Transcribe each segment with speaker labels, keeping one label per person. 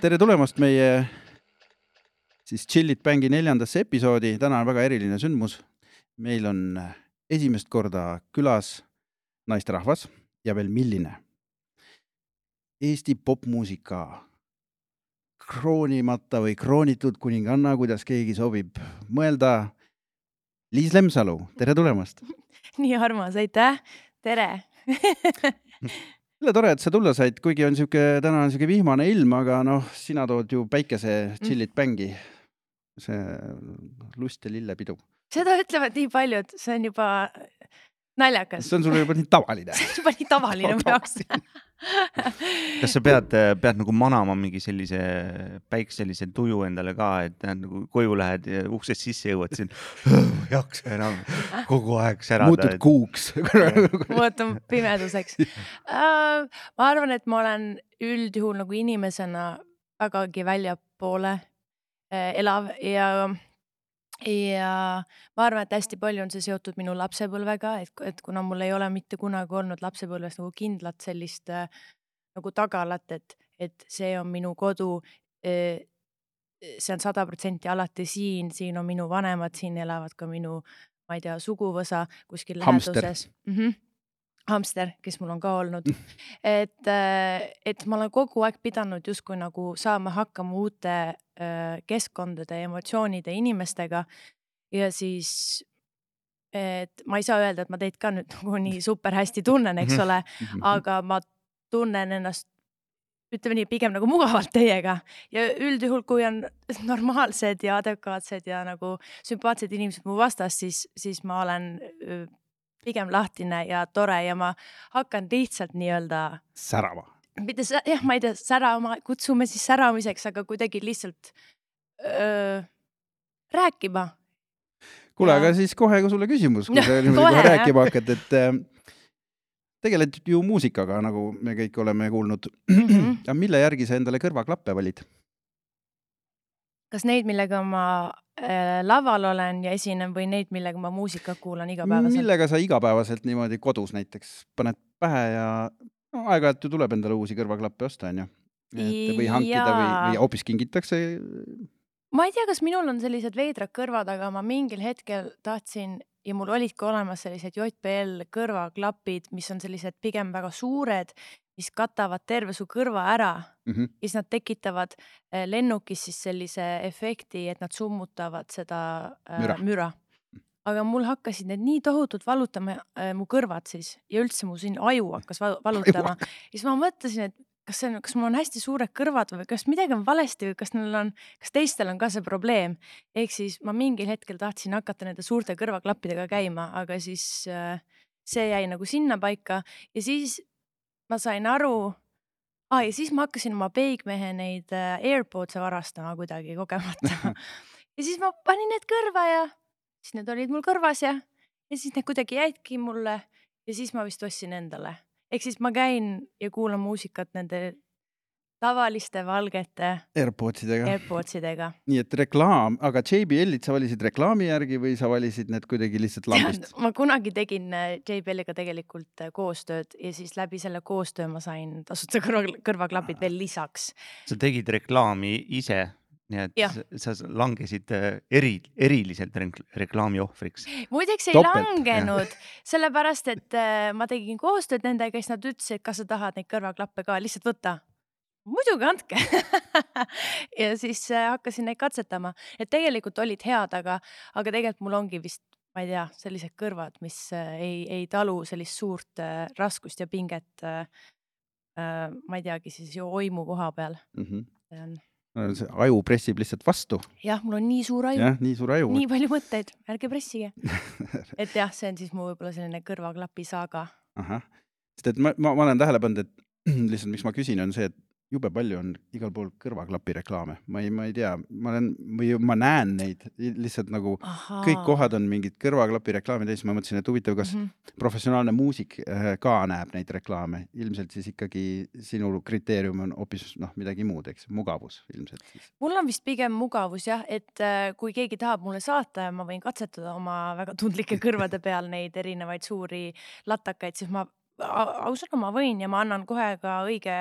Speaker 1: tere tulemast meie siis Chill It Bangi neljandasse episoodi. täna on väga eriline sündmus. meil on esimest korda külas naisterahvas ja veel milline. Eesti popmuusika kroonimata või kroonitud kuninganna, kuidas keegi sobib mõelda. Liis Lemsalu, tere tulemast.
Speaker 2: nii armas, aitäh, tere
Speaker 1: jälle tore, et sa tulla said, kuigi on sihuke, täna on sihuke vihmane ilm, aga noh, sina tood ju päikese Chill It Bangi. see lust ja lillepidu.
Speaker 2: seda ütlevad nii paljud, see on juba naljakas,
Speaker 1: see on sulle juba nii tavaline.
Speaker 2: see on juba nii tavaline mu jaoks.
Speaker 3: Kas sa pead, pead nagu manama mingi sellise päikselise tuju endale ka, et nagu koju lähed ja uksest sisse jõuad siin, ei jaksa enam kogu aeg
Speaker 1: muutud
Speaker 3: särada.
Speaker 1: kuuks.
Speaker 2: muutun pimeduseks uh,. ma arvan, et ma olen üldjuhul nagu inimesena vägagi väljapoole uh, elav ja ja ma arvan, et hästi palju on see seotud minu lapsepõlvega, et, et kuna mul ei ole mitte kunagi olnud lapsepõlves nagu kindlat sellist äh, nagu tagalat, et, et see on minu kodu. see on sada protsenti alati siin, siin on minu vanemad, siin elavad ka minu, ma ei tea, suguvõsa kuskil
Speaker 1: Hamster.
Speaker 2: läheduses mm. -hmm. hamster, kes mul on ka olnud, et, et ma olen kogu aeg pidanud justkui nagu saama hakkama uute äh, keskkondade, emotsioonide, inimestega. Ja siis et ma ei saa öelda, et ma teid ka nüüd nagu nii super hästi tunnen, eks ole, aga ma tunnen ennast ütleme nii, pigem nagu mugavalt teiega. Ja üldjuhul, kui on normaalsed ja adekvaatsed ja nagu sümpaatsed inimesed mu vastas, siis, siis ma olen pigem lahtine ja tore ja ma hakkan lihtsalt nii-öelda
Speaker 1: särama.
Speaker 2: mitte sä- jah, ma ei tea, särama, kutsume siis säramiseks, aga kuidagi lihtsalt öö, rääkima.
Speaker 1: kuule, aga siis kohe ka sulle küsimus, kui sa niimoodi
Speaker 2: kohe,
Speaker 1: rääkima hakkad, et äh, tegeled ju muusikaga, nagu me kõik oleme kuulnud.
Speaker 2: Mhm.
Speaker 1: aga mille järgi sa endale kõrvaklappe valid?
Speaker 2: Kas neid, millega ma äh, laval olen ja esinen või neid, millega ma muusikat kuulan igapäevaselt?
Speaker 1: millega sa igapäevaselt niimoodi kodus näiteks paned pähe ja no, aeg-ajalt ju tuleb endale uusi kõrvaklappe osta, onju. või hankida või,
Speaker 2: Jaa.
Speaker 1: või hoopis kingitakse.
Speaker 2: ma ei tea, kas minul on sellised veidrad kõrvad, aga ma mingil hetkel tahtsin ja mul olid ka olemas sellised JBL kõrvaklapid, mis on sellised pigem väga suured, mis katavad terve su kõrva ära
Speaker 1: Mhm.
Speaker 2: ja siis nad tekitavad eh, lennukis siis sellise efekti, et nad summutavad seda äh,
Speaker 1: Müra.
Speaker 2: müra. aga mul hakkasid need nii tohutult valutama äh, mu kõrvad siis ja üldse mu siin aju hakkas va- valutama ja siis ma mõtlesin, et kas see on, kas mul on hästi suured kõrvad või kas midagi on valesti või kas neil on, kas teistel on ka see probleem. ehk siis ma mingil hetkel tahtsin hakata nende suurte kõrvaklappidega käima, aga siis äh, see jäi nagu sinnapaika ja siis ma sain aru ah,. ja siis ma hakkasin oma peigmehe neid äh, AirPods'e varastama kuidagi kogemata. ja siis ma panin need kõrva ja siis need olid mul kõrvas ja, ja siis need kuidagi jäidki mulle ja siis ma vist ostsin endale. ehk siis ma käin ja kuulan muusikat nende tavaliste valgete
Speaker 1: AirPodsidega.
Speaker 2: AirPods idega.
Speaker 1: nii et reklaam, aga JBL-id sa valisid reklaami järgi või sa valisid need kuidagi lihtsalt lambist?
Speaker 2: ma kunagi tegin äh, JBL-iga tegelikult äh, koostööd ja siis läbi selle koostöö ma sain tasuta kõrva, kõrvaklapid veel lisaks.
Speaker 3: sa tegid reklaami ise, nii et
Speaker 2: Jah.
Speaker 3: sa langesid äh, eri, eriliselt rek- reklaami ohvriks.
Speaker 2: muideks ei
Speaker 1: Topelt,
Speaker 2: langenud, sellepärast et ma tegin koostööd nendega, siis nad ütlesid, et kas sa tahad neid kõrvaklappe ka, lihtsalt võta. Muidugi andke. Ja siis äh, hakkasin neid katsetama, et tegelikult olid head, aga, aga tegelikult mul ongi vist, ma ei tea, sellised kõrvad, mis äh, ei, ei talu sellist suurt äh, raskust ja pinget ma ei teagi siis ju oimu koha peal, see on
Speaker 1: see aju pressib lihtsalt vastu,
Speaker 2: jah, mul on nii suur aju,
Speaker 1: jah, nii suur aju.
Speaker 2: nii palju mõtteid, ärge pressige. et jah, see on siis mu võib-olla selline kõrvaklapi saaga.
Speaker 1: ahah, sest et ma, ma, ma olen tähele pannud, et lihtsalt miks ma küsin, on see, et jube palju on igal pool kõrvaklapi reklaame, ma ei, ma ei tea, ma olen või ma näen neid lihtsalt nagu kõik kohad on mingid kõrvaklapi reklaamid ja siis ma mõtlesin, et huvitav, kas
Speaker 2: Mhm.
Speaker 1: professionaalne muusik äh, ka näeb neid reklaame, ilmselt siis ikkagi sinu kriteerium on hoopis noh, midagi muud, eks, mugavus ilmselt siis.
Speaker 2: mul on vist pigem mugavus jah, et äh, kui keegi tahab mulle saata ja ma võin katsetada oma väga tundlike kõrvade peal neid erinevaid suuri latakaid, siis ma ausalt ma võin ja ma annan kohe ka õige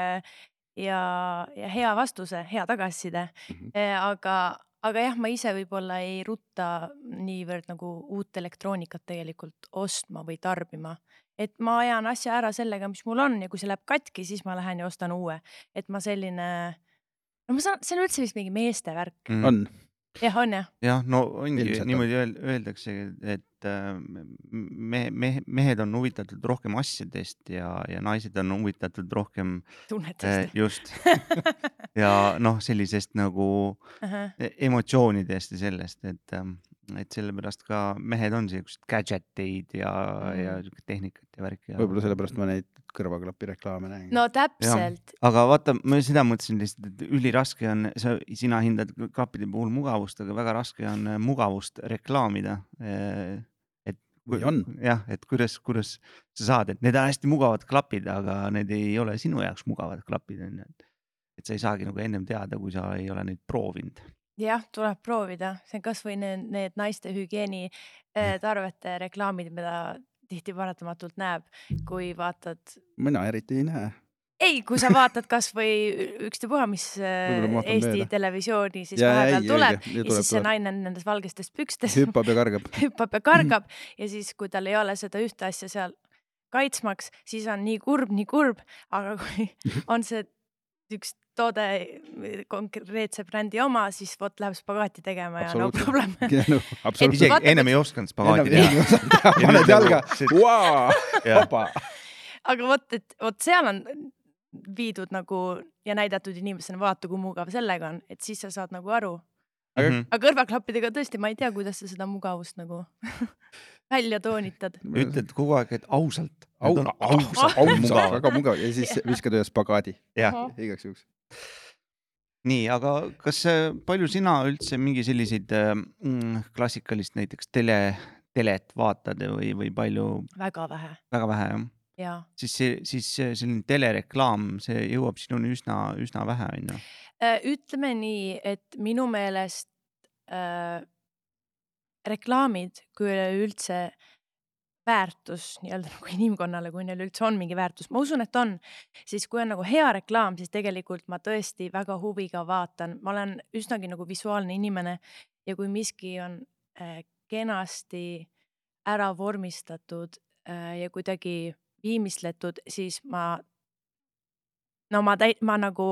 Speaker 2: ja, ja hea vastuse, hea tagasiside mm. -hmm. aga, aga jah, ma ise võib-olla ei rutta niivõrd nagu uut elektroonikat tegelikult ostma või tarbima. et ma ajan asja ära sellega, mis mul on ja kui see läheb katki, siis ma lähen ja ostan uue. et ma selline, no ma saan, see on üldse vist mingi meeste värk.
Speaker 3: Mm.
Speaker 1: on,
Speaker 2: jah, on jah?
Speaker 3: jah, no ongi
Speaker 1: Ilmselt on.
Speaker 3: niimoodi öel- öeldakse, et äh, me, me, mehed on huvitatud rohkem asjadest ja, ja naised on huvitatud rohkem äh,
Speaker 2: tunnetest
Speaker 3: just ja noh, sellisest nagu
Speaker 2: uh.
Speaker 3: e- emotsioonidest ja sellest, et, et sellepärast ka mehed on siuksed gadget eid ja mm, ja
Speaker 2: Mhm.
Speaker 3: siuke tehnikat ja värki ja.
Speaker 1: võib-olla sellepärast ma neid kõrvaklapi reklaame näen.
Speaker 2: no täpselt,
Speaker 3: aga vaata, ma seda mõtlesin lihtsalt, et üliraske on, sa, sina hindad klappide puhul mugavust, aga väga raske on äh, mugavust reklaamida. et kui-
Speaker 1: on.
Speaker 3: jah, et kuidas, kuidas sa saad, et need on hästi mugavad klapid, aga need ei ole sinu jaoks mugavad klapid on ju, et et sa ei saagi nagu ennem teada, kui sa ei ole neid proovinud.
Speaker 2: jah, tuleb proovida, see on kasvõi need, need naiste hügieenitarvete reklaamid, mida tihti paratamatult näeb, kui vaatad,
Speaker 1: mina eriti ei näe.
Speaker 2: ei, kui sa vaatad kasvõi ükstapuha, mis äh, Eesti
Speaker 1: mööda.
Speaker 2: televisiooni siis
Speaker 1: Ja,
Speaker 2: vahepeal
Speaker 1: ei,
Speaker 2: tuleb
Speaker 1: õige,
Speaker 2: ja
Speaker 1: tuleb,
Speaker 2: siis see naine on nendes valgestes pükstes.
Speaker 1: Hüppab ja kargab.
Speaker 2: hüppab ja kargab. Ja siis, kui tal ei ole seda ühte asja seal kaitsmaks, siis on nii kurb, nii kurb, aga kui on see üks toode konkreetse brändi oma, siis vot läheb spagaati tegema ja no problem.
Speaker 1: absoluutselt.
Speaker 3: isegi
Speaker 2: vaata,
Speaker 3: ennem ei osanud spagaati teha.
Speaker 1: paned jalga
Speaker 3: nagu Jah.
Speaker 1: vaba.
Speaker 2: aga vot, et vot seal on viidud nagu ja näidatud inimesena, vaata kui mugav sellega on, et siis sa saad nagu aru.
Speaker 1: Aga-
Speaker 3: Mhm.
Speaker 2: aga kõrvaklappidega tõesti, ma ei tea, kuidas sa seda mugavust nagu välja toonitad.
Speaker 3: ütled kogu aeg, et ausalt.
Speaker 1: ausalt,
Speaker 3: ausalt
Speaker 1: ausalt, väga mugav ja siis viskad ühe spagaadi
Speaker 3: jah,
Speaker 1: igaks juhuks.
Speaker 3: nii, aga kas äh, palju sina üldse mingi selliseid äh, mm, klassikalist näiteks tele, telet vaatad või, või palju,
Speaker 2: väga vähe
Speaker 3: väga vähe jah?
Speaker 2: ja
Speaker 3: siis see, siis see selline telereklaam, see jõuab sinuni üsna, üsna vähe onju.
Speaker 2: Äh, ütleme nii, et minu meelest äh, reklaamid kui üleüldse väärtus nii-öelda nagu inimkonnale, kui neil üldse on mingi väärtus, ma usun, et on, siis kui on nagu hea reklaam, siis tegelikult ma tõesti väga huviga vaatan, ma olen üsnagi nagu visuaalne inimene ja kui miski on äh, kenasti ära vormistatud äh, ja kuidagi viimistletud, siis ma no ma täi-, ma nagu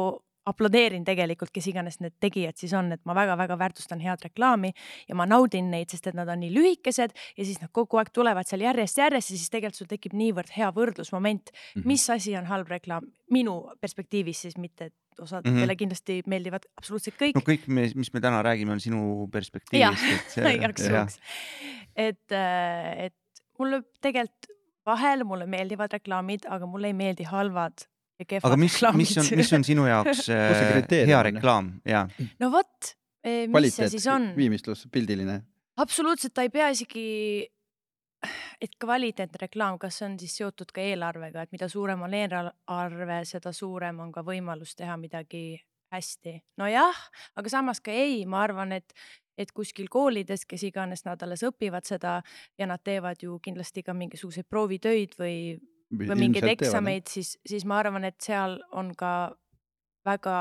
Speaker 2: aplodeerin tegelikult, kes iganes need tegijad siis on, et ma väga-väga väärtustan head reklaami ja ma naudin neid, sest et nad on nii lühikesed ja siis nad kogu aeg tulevad seal järjest-järjest ja siis tegelikult sul tekib niivõrd hea võrdlusmoment,
Speaker 1: Mhm.
Speaker 2: mis asi on halb reklaam minu perspektiivis siis mitte, et osadele mm
Speaker 3: Mhm.
Speaker 2: -hmm. kindlasti meeldivad absoluutselt kõik
Speaker 3: no kõik mis me täna räägime, on sinu perspektiivist, et
Speaker 2: igaks
Speaker 3: jah.
Speaker 2: juhuks. et, et mulle tegelikult vahel mulle meeldivad reklaamid, aga mulle ei meeldi halvad
Speaker 3: aga mis, mis on, mis on sinu jaoks äh, hea reklaam ja
Speaker 2: no vot, mis see siis on?
Speaker 1: viimistlus, pildiline.
Speaker 2: absoluutselt, ta ei pea isegi, et kvaliteetne reklaam, kas see on siis seotud ka eelarvega, et mida suurem on eelarve, seda suurem on ka võimalus teha midagi hästi. nojah, aga samas ka ei, ma arvan, et, et kuskil koolides, kes iganes nad alles õpivad seda ja nad teevad ju kindlasti ka mingisuguseid proovitöid või, või mingeid eksameid, siis, siis ma arvan, et seal on ka väga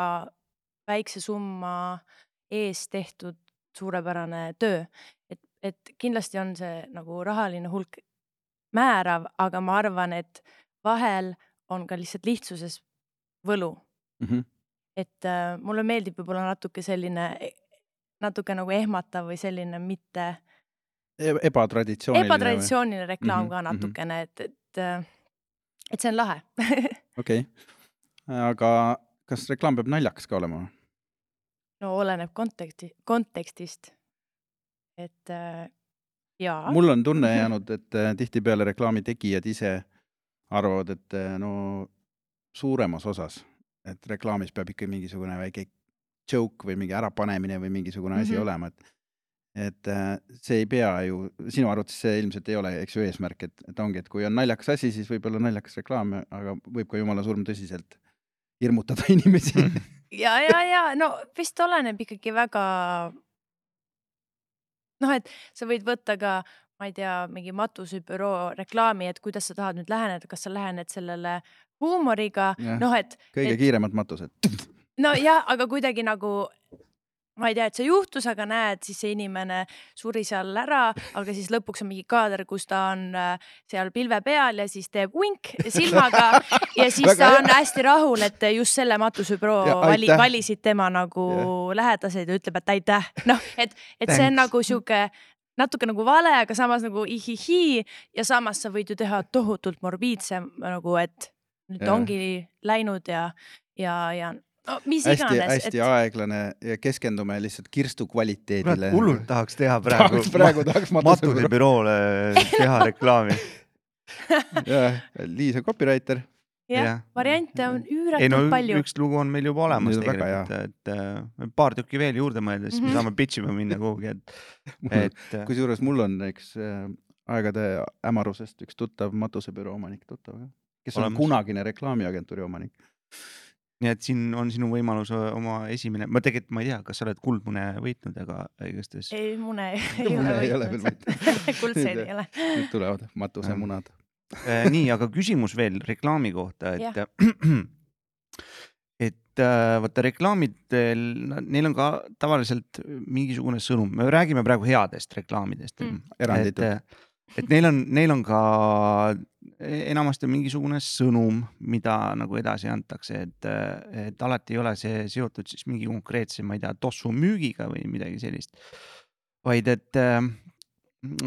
Speaker 2: väikse summa eest tehtud suurepärane töö. et, et kindlasti on see nagu rahaline hulk määrav, aga ma arvan, et vahel on ka lihtsalt lihtsuses võlu.
Speaker 1: Mhm.
Speaker 2: et äh, mulle meeldib võib-olla natuke selline, natuke nagu ehmatav või selline mitte
Speaker 1: E-, ebatraditsiooniline.
Speaker 2: ebatraditsiooniline reklaam
Speaker 1: Mhm,
Speaker 2: ka
Speaker 1: mhm.
Speaker 2: natukene, et, et, et see on lahe
Speaker 1: okei, aga kas reklaam peab naljakas ka olema?
Speaker 2: no oleneb konteksti, kontekstist. et äh, jaa.
Speaker 1: mul on tunne jäänud, et äh, tihtipeale reklaami tegijad ise arvavad, et äh, no suuremas osas, et reklaamis peab ikka mingisugune väike joke või mingi ärapanemine või mingisugune asi mm
Speaker 2: Mhm.
Speaker 1: -hmm. olema, et et äh, see ei pea ju, sinu arvates see ilmselt ei ole, eks ju, eesmärk, et, et ongi, et kui on naljakas asi, siis võib olla naljakas reklaam, aga võib ka jumala surm tõsiselt hirmutada inimesi.
Speaker 2: ja, ja, ja no vist oleneb ikkagi väga. noh, et sa võid võtta ka ma ei tea, mingi matusebüroo reklaami, et kuidas sa tahad nüüd läheneda, kas sa lähened sellele huumoriga, noh, et
Speaker 1: kõige
Speaker 2: et-
Speaker 1: kiiremad matused.
Speaker 2: nojah, aga kuidagi nagu ma ei tea, et see juhtus, aga näed, siis see inimene suri seal ära, aga siis lõpuks on mingi kaader, kus ta on äh, seal pilve peal ja siis teeb vink silmaga ja siis ta on hästi rahul, et just selle matusebüroo
Speaker 1: Ja
Speaker 2: vali, valisid tema nagu lähedased ja ütleb, et aitäh, noh, et, et see on
Speaker 3: Thanks.
Speaker 2: nagu sihuke natuke nagu vale, aga samas nagu ihihi ja samas sa võid ju teha tohutult morbiidse nagu, et nüüd
Speaker 1: Jah.
Speaker 2: ongi läinud ja, ja, ja no mis
Speaker 1: hästi,
Speaker 2: iganes,
Speaker 1: hästi
Speaker 2: et
Speaker 1: aeglane ja keskendume lihtsalt kirstu kvaliteedile.
Speaker 3: hullult tahaks teha praegu
Speaker 1: tahaks, praegu tahaks matusebüroo.
Speaker 3: matusebüroole teha reklaami.
Speaker 1: Liis on copywriter.
Speaker 2: jah
Speaker 3: jah.,
Speaker 2: variante on
Speaker 3: ei
Speaker 2: üüratult
Speaker 3: no
Speaker 2: palju.
Speaker 3: üks lugu on meil juba olemas
Speaker 1: väga
Speaker 3: tegelikult, et äh, paar tükki veel juurde mõelda, siis me
Speaker 2: Mhm.
Speaker 3: saame pitch ima minna kuhugi, et, et äh,
Speaker 1: kusjuures mul on üks äh, aegade hämarusest üks tuttav matusebüroo omanik tuttav, kes on
Speaker 3: Olemas.
Speaker 1: kunagine reklaamiagentuuri omanik.
Speaker 3: Nii et siin on sinu võimalus oma esimene, ma tegelikult ma ei tea, kas sa oled Kuldmune võitnud, aga igastahes
Speaker 2: ei, mune
Speaker 1: Mune ei ole veel võitnud.
Speaker 2: kuldseid ei ole.
Speaker 1: nüüd tulevad matusemunad.
Speaker 3: Äh, nii, aga küsimus veel reklaami kohta, et et äh, vaata reklaamidel, neil on ka tavaliselt mingisugune sõnum, me räägime praegu headest reklaamidest
Speaker 2: Mm.
Speaker 1: eranditult.,
Speaker 3: et neil on, neil on ka enamasti on mingisugune sõnum, mida nagu edasi antakse, et, et alati ei ole see seotud siis mingi konkreetse, ma ei tea, tossu müügiga või midagi sellist. vaid et,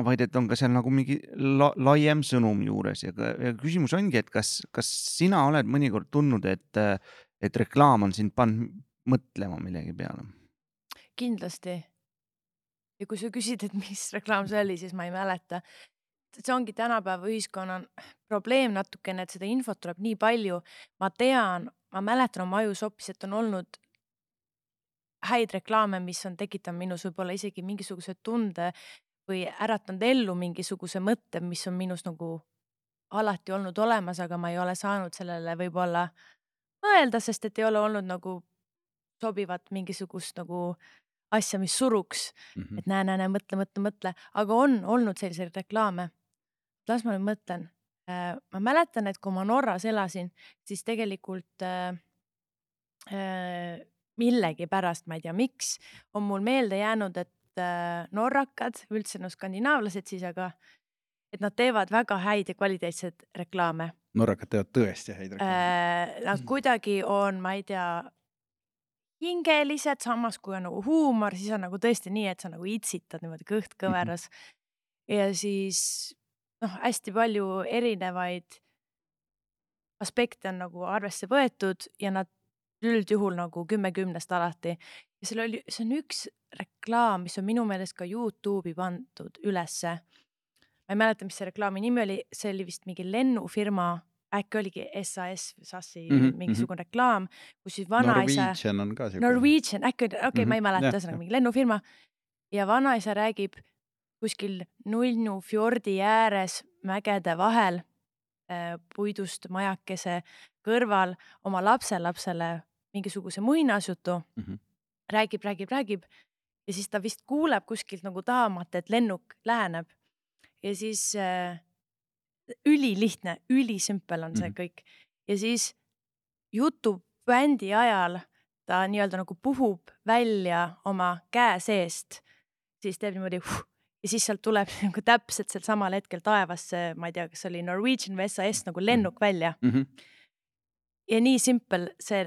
Speaker 3: vaid et on ka seal nagu mingi la, laiem sõnum juures ja, ja küsimus ongi, et kas, kas sina oled mõnikord tundnud, et, et reklaam on sind pannud mõtlema millegi peale?
Speaker 2: kindlasti. ja kui sa küsid, et mis reklaam see oli, siis ma ei mäleta. See ongi tänapäeva ühiskonna probleem natukene, et seda infot tuleb nii palju. ma tean, ma mäletan oma ajus hoopis, et on olnud häid reklaame, mis on tekitanud minus võib-olla isegi mingisuguse tunde või äratanud ellu mingisuguse mõtte, mis on minus nagu alati olnud olemas, aga ma ei ole saanud sellele võib-olla mõelda, sest et ei ole olnud nagu sobivat mingisugust nagu asja, mis suruks,
Speaker 1: Mhm.
Speaker 2: et näe, näe, näe, mõtle, mõtle, mõtle, aga on olnud selliseid reklaame. Las ma nüüd mõtlen. ma mäletan, et kui ma Norras elasin, siis tegelikult äh, äh, millegipärast, ma ei tea, miks, on mul meelde jäänud, et äh, norrakad, üldse no skandinaavlased siis, aga et nad teevad väga häid ja kvaliteetseid reklaame
Speaker 1: norrakad teevad tõesti häid reklaame.
Speaker 2: äh,. Nad kuidagi on, ma ei tea, hingelised, samas kui on nagu huumor, siis on nagu tõesti nii, et sa nagu itsitad niimoodi kõht kõveras mm. -hmm. ja siis noh, hästi palju erinevaid aspekte on nagu arvesse võetud ja nad üldjuhul nagu kümme kümnest alati. ja seal oli, see on üks reklaam, mis on minu meelest ka Youtube'i pandud ülesse. ma ei mäleta, mis see reklaami nimi oli, see oli vist mingi lennufirma, äkki oligi SAS SAS-i mm -hmm, mingisugune mm -hmm. reklaam, kus siis vanaisa.
Speaker 1: Norwegian on ka siuke.
Speaker 2: Norwegian, äkki okei okay,, ma ei
Speaker 1: Mhm,
Speaker 2: mäleta, ühesõnaga mingi lennufirma ja vanaisa räägib kuskil Nullnu fjordi ääres mägede vahel äh, puidust majakese kõrval oma lapselapsele mingisuguse muinasjutu mm. -hmm. räägib, räägib, räägib ja siis ta vist kuuleb kuskilt nagu tahamata, et lennuk läheneb ja siis äh, ülilihtne, ülisümpel on see
Speaker 1: Mhm.
Speaker 2: kõik ja siis jutubändi ajal ta nii-öelda nagu puhub välja oma käe seest, siis teeb niimoodi huh, ja siis sealt tuleb nagu täpselt sel samal hetkel taevasse, ma ei tea, kas oli Norwegian või SAS nagu lennuk välja
Speaker 1: mm. -hmm.
Speaker 2: ja nii simpel see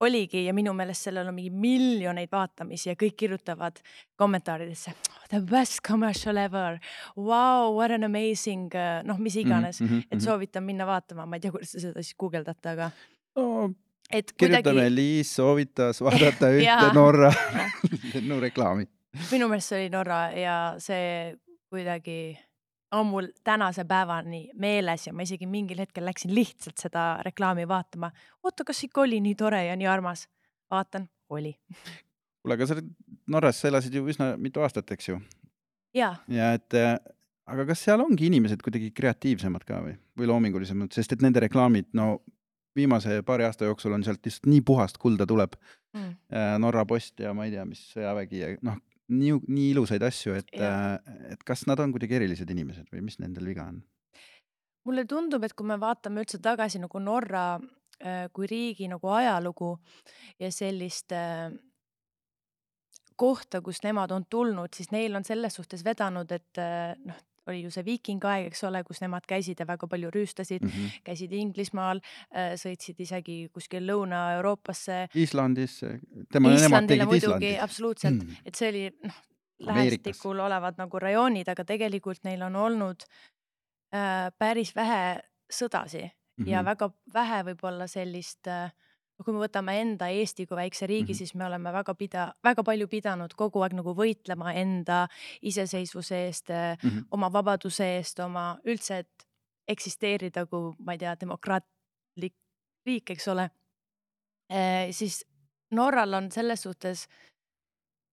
Speaker 2: oligi ja minu meelest sellel on mingi miljoneid vaatamisi ja kõik kirjutavad kommentaaridesse the best commercial ever, wow, what an amazing, noh, mis iganes mm,
Speaker 1: Mhm,
Speaker 2: -hmm. et soovitan minna vaatama, ma ei tea, kuidas te seda siis guugeldate, aga
Speaker 1: no,
Speaker 2: et
Speaker 1: kirjutame,
Speaker 2: kuidagi
Speaker 1: Liis soovitas vaadata ühte. Norra lennureklaami.
Speaker 2: Minu meelest see oli Norra ja see kuidagi on mul tänase päevani meeles ja ma isegi mingil hetkel läksin lihtsalt seda reklaami vaatama. oota, kas ikka oli nii tore ja nii armas? vaatan, oli.
Speaker 1: kuule, aga sa Norras, elasid ju üsna mitu aastat, eks ju?
Speaker 2: ja
Speaker 1: et äh, aga kas seal ongi inimesed kuidagi kreatiivsemad ka või, või loomingulisemad, sest et nende reklaamid, no viimase paari aasta jooksul on sealt lihtsalt nii puhast kulda tuleb.
Speaker 2: mm.
Speaker 1: Norra Post ja ma ei tea, mis sõjavägi ja noh, nii, nii ilusaid asju, et
Speaker 2: Jaa.,
Speaker 1: et kas nad on kuidagi erilised inimesed või mis nendel viga on?
Speaker 2: mulle tundub, et kui me vaatame üldse tagasi nagu Norra äh, kui riigi nagu ajalugu ja sellist äh, kohta, kust nemad on tulnud, siis neil on selles suhtes vedanud, et äh, noh, oli ju see viikingaeg, eks ole, kus nemad käisid ja väga palju rüüstasid,
Speaker 1: Mhm.
Speaker 2: käisid Inglismaal, sõitsid isegi kuskil Lõuna-Euroopasse.
Speaker 1: Islandis, tema, nemad
Speaker 2: Islandile
Speaker 1: tegid
Speaker 2: muidugi
Speaker 1: Islandi.
Speaker 2: absoluutselt,
Speaker 1: Mm.
Speaker 2: et see oli noh, lähestikul olevad nagu rajoonid, aga tegelikult neil on olnud äh, päris vähe sõdasi mm -hmm. ja
Speaker 1: Mhm.
Speaker 2: väga vähe võib-olla sellist äh,, kui me võtame enda Eesti kui väikse riigi mm. -hmm. siis me oleme väga pida-, väga palju pidanud kogu aeg nagu võitlema enda iseseisvuse eest mm. -hmm. oma vabaduse eest, oma üldse, et eksisteerida kui, ma ei tea, demokraatlik riik, eks ole. siis Norral on selles suhtes,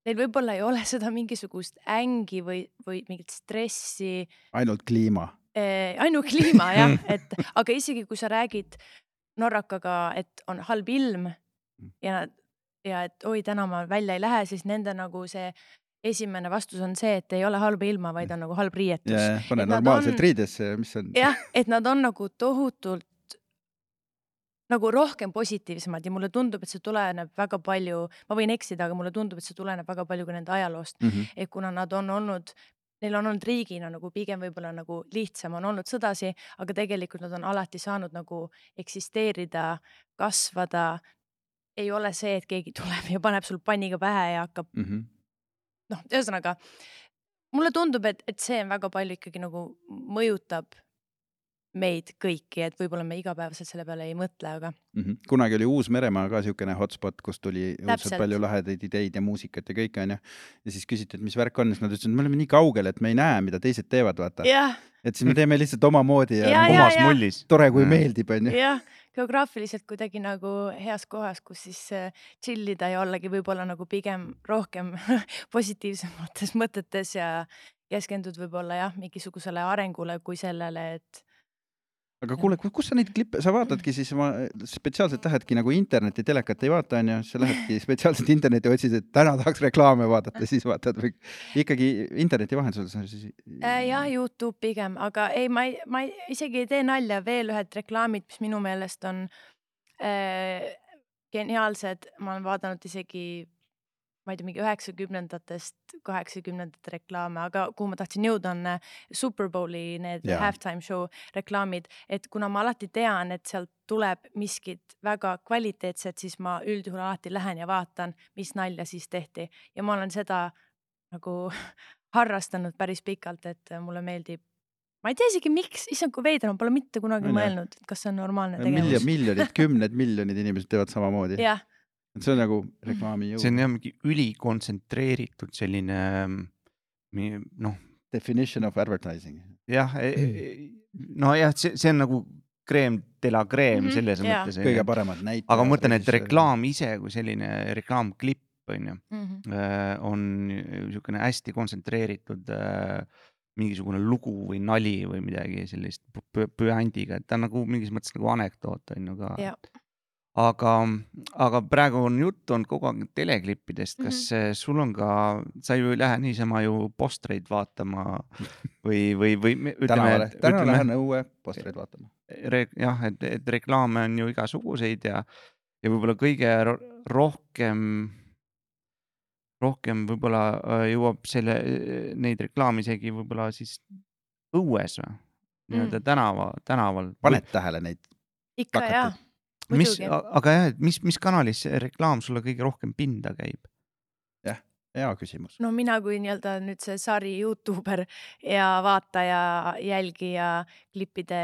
Speaker 2: neil võib-olla ei ole seda mingisugust ängi või, või mingit stressi
Speaker 1: ainult kliima.
Speaker 2: eh,, ainult kliima jah, et aga isegi kui sa räägid norrakaga, et on halb ilm ja nad ja et oi, täna ma välja ei lähe, siis nende nagu see esimene vastus on see, et ei ole halba ilma, vaid on nagu halb riietus.
Speaker 1: ja, pane normaalselt
Speaker 2: on-
Speaker 1: riidesse, mis on.
Speaker 2: jah, et nad on nagu tohutult nagu rohkem positiivsemad ja mulle tundub, et see tuleneb väga palju, ma võin eksida, aga mulle tundub, et see tuleneb väga palju ka nende ajaloost,
Speaker 1: Mhm.
Speaker 2: et kuna nad on olnud, neil on olnud riigina nagu pigem võib-olla nagu lihtsam on olnud sõdasi, aga tegelikult nad on alati saanud nagu eksisteerida, kasvada. ei ole see, et keegi tuleb ja paneb sul panniga pähe ja hakkab
Speaker 1: Mhm.
Speaker 2: noh, ühesõnaga mulle tundub, et, et see on väga palju ikkagi nagu mõjutab meid kõiki, et võib-olla me igapäevaselt selle peale ei mõtle, aga
Speaker 1: Mhm. kunagi oli Uus-Meremaa ka niisugune hotspot, kus tuli õudselt palju lahedaid ideid ja muusikat ja kõike onju. ja siis küsiti, et mis värk on, siis nad ütlesid, et me oleme nii kaugel, et me ei näe, mida teised teevad, vaata.
Speaker 2: jah,
Speaker 1: et siis me teeme lihtsalt omamoodi ja,
Speaker 2: Ja,
Speaker 1: ja
Speaker 2: ja,
Speaker 3: omas
Speaker 2: ja.
Speaker 3: mullis.
Speaker 1: tore, kui meeldib onju.
Speaker 2: jah, geograafiliselt kuidagi nagu heas kohas, kus siis äh, chill ida ja ollagi võib-olla nagu pigem rohkem positiivsemates mõtetes ja keskendud võib-olla jah, mingisugusele arengule kui sellele, et
Speaker 1: aga kuule, kus sa neid klippe, sa vaatadki siis, ma spetsiaalselt lähedki nagu internetti, telekat ei vaata onju, sa lähedki spetsiaalselt internetti, otsid, et täna tahaks reklaame vaadata, siis vaatad või ikkagi interneti vahendusel sa siis
Speaker 2: äh, jah, Youtube pigem, aga ei, ma ei, ma ei, isegi ei tee nalja, veel ühed reklaamid, mis minu meelest on äh, geniaalsed, ma olen vaadanud isegi ma ei tea, mingi üheksakümnendatest, kaheksakümnendate reklaame, aga kuhu ma tahtsin jõuda, on äh, Superbowli need
Speaker 1: Jaa.
Speaker 2: halftime show reklaamid, et kuna ma alati tean, et sealt tuleb miskit väga kvaliteetset, siis ma üldjuhul alati lähen ja vaatan, mis nalja siis tehti ja ma olen seda nagu harrastanud päris pikalt, et mulle meeldib. ma ei tea isegi miks, issand kui veider, ma pole mitte kunagi
Speaker 1: jah?
Speaker 2: mõelnud, et kas see on normaalne
Speaker 1: miljon,
Speaker 2: tegevus.
Speaker 1: miljonid, kümned miljonid inimesed teevad samamoodi.
Speaker 2: jah,
Speaker 1: see on nagu reklaami jõud
Speaker 3: see on jah mingi ülikontsentreeritud selline mi- noh,
Speaker 1: definition of advertising.
Speaker 3: jah, nojah, see, see on nagu kreem de la kreem
Speaker 2: Mhm,
Speaker 3: selles
Speaker 2: jaa.
Speaker 3: mõttes.
Speaker 1: kõige paremad näitajad.
Speaker 3: aga ma mõtlen, et reklaam ise kui selline reklaamklipp on ju,
Speaker 2: Mhm.
Speaker 3: on niisugune hästi kontsentreeritud äh, mingisugune lugu või nali või midagi sellist pü- püandiga, et ta on nagu mingis mõttes nagu anekdoot on ju ka
Speaker 2: Jaa..
Speaker 3: aga, aga praegu on jutt olnud kogu aeg teleklippidest, kas mm -hmm. sul on ka, sa ju ei lähe niisama ju postreid vaatama või, või, või me-
Speaker 1: täna
Speaker 3: ütleme,
Speaker 1: täna lähen õue postreid vaatama.
Speaker 3: jah, et, et reklaame on ju igasuguseid ja, ja võib-olla kõige ro- rohkem, rohkem võib-olla äh, jõuab selle, neid reklaame isegi võib-olla siis õues või? nii-öelda
Speaker 2: Mm.
Speaker 3: tänava, tänaval.
Speaker 1: paned tähele neid?
Speaker 2: ikka jaa,
Speaker 3: mis, aga jah, et mis, mis kanalis see reklaam sulle kõige rohkem pinda käib?
Speaker 1: hea küsimus.
Speaker 2: no mina kui nii-öelda nüüd see sari Youtuber ja vaataja, jälgija, klippide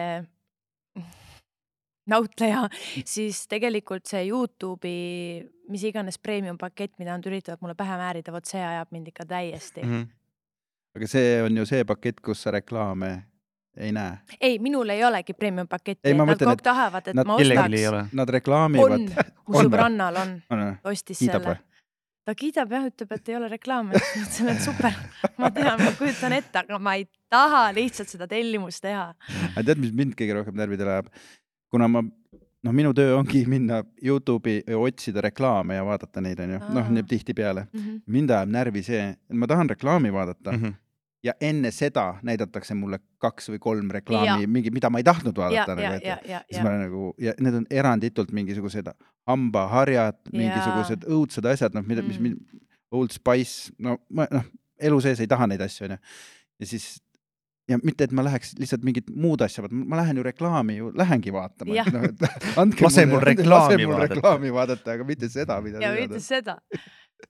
Speaker 2: nautleja, siis tegelikult see Youtube'i mis iganes premium pakett, mida nad üritavad mulle pähe määrida, vot see ajab mind ikka täiesti mm.
Speaker 1: aga see on ju see pakett, kus sa reklaame ei näe.
Speaker 2: ei, minul ei olegi premium paketti, nad kogu aeg
Speaker 1: et
Speaker 2: tahavad, et
Speaker 1: nad
Speaker 2: ma ostaks.
Speaker 1: Nad
Speaker 2: on
Speaker 1: reklaamivad.,
Speaker 2: mu
Speaker 1: On või?
Speaker 2: sõbrannal on,
Speaker 1: on.
Speaker 2: ostis
Speaker 1: kiidab
Speaker 2: selle ta kiidab jah, ütleb, et ei ole reklaame, see on super, ma tean, ma kujutan ette, aga ma ei taha lihtsalt seda tellimust teha.
Speaker 1: aga tead, mis mind kõige rohkem närvidele ajab? kuna ma noh, minu töö ongi minna Youtube'i ja otsida reklaame ja vaadata neid, onju, noh tihtipeale.
Speaker 2: Mhm.
Speaker 1: mind ajab närvi see, et ma tahan reklaami vaadata mm. -hmm. Ja enne seda näidatakse mulle kaks või kolm reklaami mingi, mida ma ei tahtnud vaadata
Speaker 2: ja,
Speaker 1: nagu,
Speaker 2: ja
Speaker 1: et,
Speaker 2: ja,
Speaker 1: siis
Speaker 2: ja
Speaker 1: ma nagu ja need on eranditult mingisugused hambaharjad, mingisugused õudsed asjad, noh, mida, mis
Speaker 2: Mm.
Speaker 1: Old Spice, no ma noh, elu sees ei taha neid asju, onju. ja siis ja mitte, et ma läheks lihtsalt mingit muud asja vaatama, ma lähen ju reklaami ju, lähengi vaatama noh, andke
Speaker 3: Lase mul reklaami
Speaker 1: lase mul
Speaker 3: vaadata.
Speaker 1: reklaami vaadata, aga mitte seda, mida
Speaker 2: ja mitte seda.